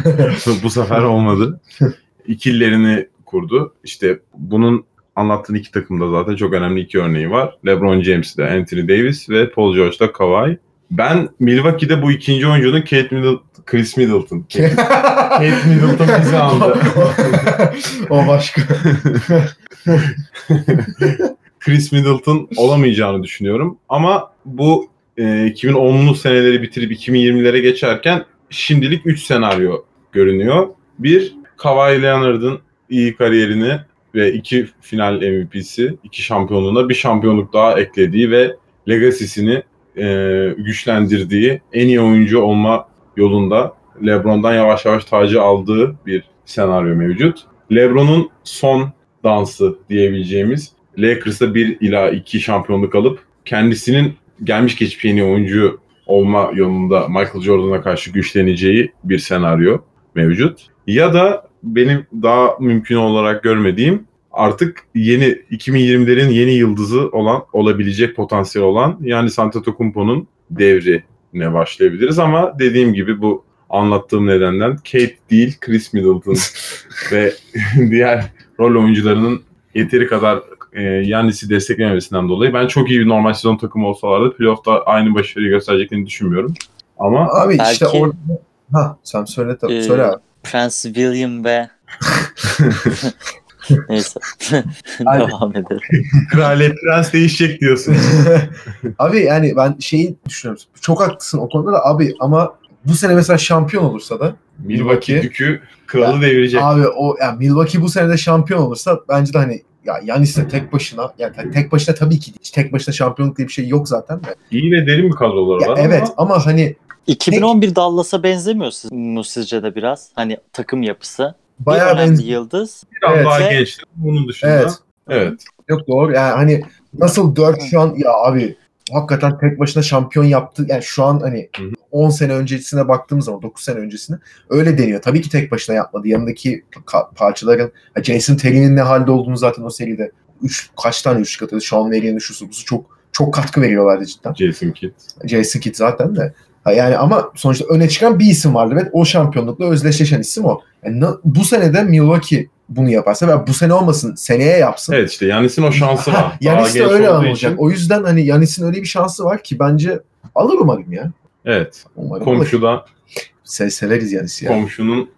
A: <laughs>
B: bu sefer olmadı. İkililerini kurdu. İşte bunun anlattığın iki takımda zaten çok önemli iki örneği var. LeBron James'de Anthony Davis ve Paul George'da Kawhi. Ben Milwaukee'de bu ikinci oyuncunun Kate Middleton, Chris Middleton. Kate, Kate Middleton bizi aldı.
A: o başka.
B: Chris Middleton olamayacağını düşünüyorum. Ama bu e, 2010'lu seneleri bitirip 2020'lere geçerken şimdilik 3 senaryo görünüyor. Bir, Kawhi Leonard'ın iyi kariyerini ve iki final MVP'si, iki şampiyonluğuna bir şampiyonluk daha eklediği ve legacy'sini e, güçlendirdiği, en iyi oyuncu olma yolunda LeBron'dan yavaş yavaş tacı aldığı bir senaryo mevcut. LeBron'un son dansı diyebileceğimiz Lakers'ta bir ila iki şampiyonluk alıp kendisinin gelmiş geçmiş en iyi oyuncu olma yolunda Michael Jordan'a karşı güçleneceği bir senaryo mevcut. Ya da benim daha mümkün olarak görmediğim artık yeni 2020'lerin yeni yıldızı olan olabilecek potansiyel olan yani Antetokounmpo'nun devrine başlayabiliriz ama dediğim gibi bu anlattığım nedenden Kate değil Chris Middleton <laughs> ve <laughs> diğer rol oyuncularının yeteri kadar e, Yannis'i desteklememesinden dolayı ben çok iyi bir normal sezon takımı olsalardı playoff'ta aynı başarıyı göstereceklerini düşünmüyorum. Ama
A: Abi işte
C: Belki-
A: orada... Ha sen söyle tabii.
C: Ee,
A: söyle abi.
C: Prince William ve <laughs> neyse <laughs> devam edelim. <laughs>
B: Kraliyet Prens değişecek diyorsun. <laughs>
A: abi yani ben şeyi düşünüyorum. Çok haklısın o konuda da abi ama bu sene mesela şampiyon olursa da
B: Milwaukee Dükü kralı devirecek.
A: Abi o yani Milwaukee bu sene de şampiyon olursa bence de hani ya Yanis de tek başına yani tek başına tabii ki hiç tek başına şampiyonluk diye bir şey yok zaten de.
B: İyi ve derin bir kadroları
A: Ya
B: var
A: evet
B: ama
A: ama hani
C: 2011 Dallas'a benzemiyor siz- mu sizce de biraz? Hani takım yapısı.
A: Bayağı
C: bir önemli
A: benziyor.
C: yıldız.
B: biraz
A: Evet.
B: daha gençler. Bunun dışında
A: Evet.
B: evet.
A: Yok doğru yani hani nasıl 4 şu an ya abi hakikaten tek başına şampiyon yaptı. Yani şu an hani
B: Hı hı.
A: 10 sene öncesine baktığımız zaman 9 sene öncesine öyle deniyor. Tabii ki tek başına yapmadı. Yanındaki ka- parçaların ha, Jason Terry'nin ne halde olduğunu zaten o seride 3 kaç tane üçlük atıyordu. Sean Marion şusu busu çok çok katkı veriyorlardı cidden.
B: Jason Kidd.
A: Jason Kidd zaten de. Yani ama sonuçta öne çıkan bir isim vardı ve o şampiyonlukla özdeşleşen isim o. Yani bu sene de Milwaukee bunu yaparsa ve bu sene olmasın seneye yapsın.
B: Evet işte Yanis'in o şansı var.
A: Yanis de öyle olacak.
B: için.
A: O yüzden hani Yanis'in öyle bir şansı var ki bence alır umarım ya.
B: Evet.
A: Umarım alır.
B: Komşuda
A: Se- severiz Yanis'i ya.
B: komşunun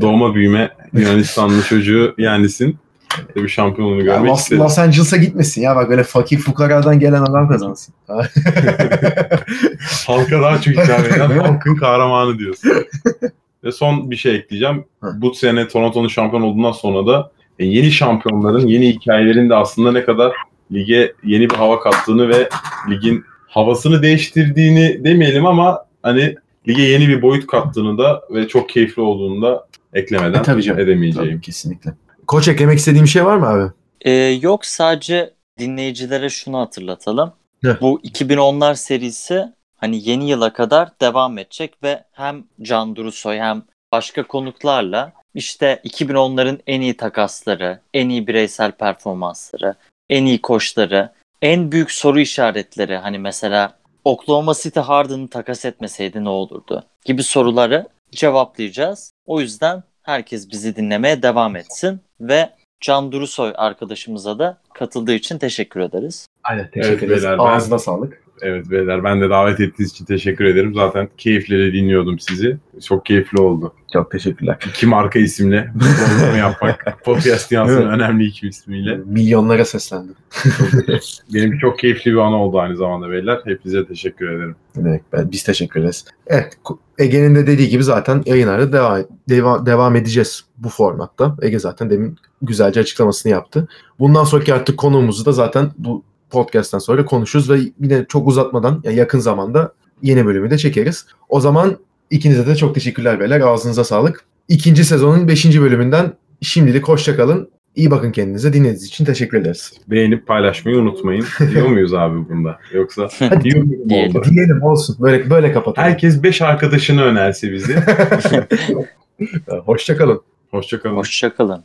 B: doğma büyüme Yunanistanlı <laughs> çocuğu Yanis'in bir şampiyonluğunu görmek
A: Los,
B: istedim.
A: Los Angeles'a gitmesin ya bak böyle fakir fukaradan gelen adam kazansın. <laughs> Ha.
B: Halka daha çok hitap eden <laughs> halkın kahramanı diyorsun. Ve son bir şey ekleyeceğim. Bu sene Toronto'nun şampiyon olduğundan sonra da e, yeni şampiyonların, yeni hikayelerin de aslında ne kadar lige yeni bir hava kattığını ve ligin havasını değiştirdiğini demeyelim ama hani lige yeni bir boyut kattığını da ve çok keyifli olduğunu da eklemeden
A: E, tabii canım.
B: edemeyeceğim.
A: Tabii, kesinlikle. Koç eklemek istediğim şey var mı abi?
C: Ee, yok sadece dinleyicilere şunu hatırlatalım.
A: Ne?
C: Bu 2010'lar serisi hani yeni yıla kadar devam edecek ve hem Can Durusoy hem başka konuklarla işte 2010'ların en iyi takasları, en iyi bireysel performansları, en iyi koçları, en büyük soru işaretleri hani mesela Oklahoma City Harden'ı takas etmeseydi ne olurdu gibi soruları cevaplayacağız. O yüzden herkes bizi dinlemeye devam etsin ve Can Durusoy arkadaşımıza da katıldığı için teşekkür ederiz.
A: Aynen
B: teşekkür ederiz. beyler, ben-
A: Ağzına sağlık.
B: Evet beyler ben de davet ettiğiniz için teşekkür ederim. Zaten keyifle de dinliyordum sizi. Çok keyifli oldu.
A: Çok teşekkürler.
B: İki marka isimle bu programı yapmak. <laughs> Podcast Dünyası'nın önemli iki ismiyle.
A: Milyonlara seslendim. <laughs>
B: Benim çok keyifli bir an oldu aynı zamanda beyler. Hepinize teşekkür ederim.
A: Demek ben, biz teşekkür ederiz. Evet Ege'nin de dediği gibi zaten yayınlarda devam, devam, devam edeceğiz bu formatta. Ege zaten demin güzelce açıklamasını yaptı. Bundan sonraki artık konuğumuzu da zaten bu podcast'tan sonra konuşuruz ve yine çok uzatmadan yani yakın zamanda yeni bölümü de çekeriz. O zaman ikinize de çok teşekkürler beyler. Ağzınıza sağlık. İkinci sezonun beşinci bölümünden şimdilik hoşça kalın. İyi bakın kendinize. Dinlediğiniz için teşekkür ederiz.
B: Beğenip paylaşmayı unutmayın. <laughs> Diyor muyuz abi bunda? Yoksa
A: Hadi
B: diyor muyum
C: Diyelim.
B: oldu?
A: diyelim olsun. Böyle böyle kapatalım.
B: Herkes 5 arkadaşını önerse bizi. <laughs> <laughs>
A: Hoşça kalın.
B: Hoşçakalın.
C: Hoşçakalın.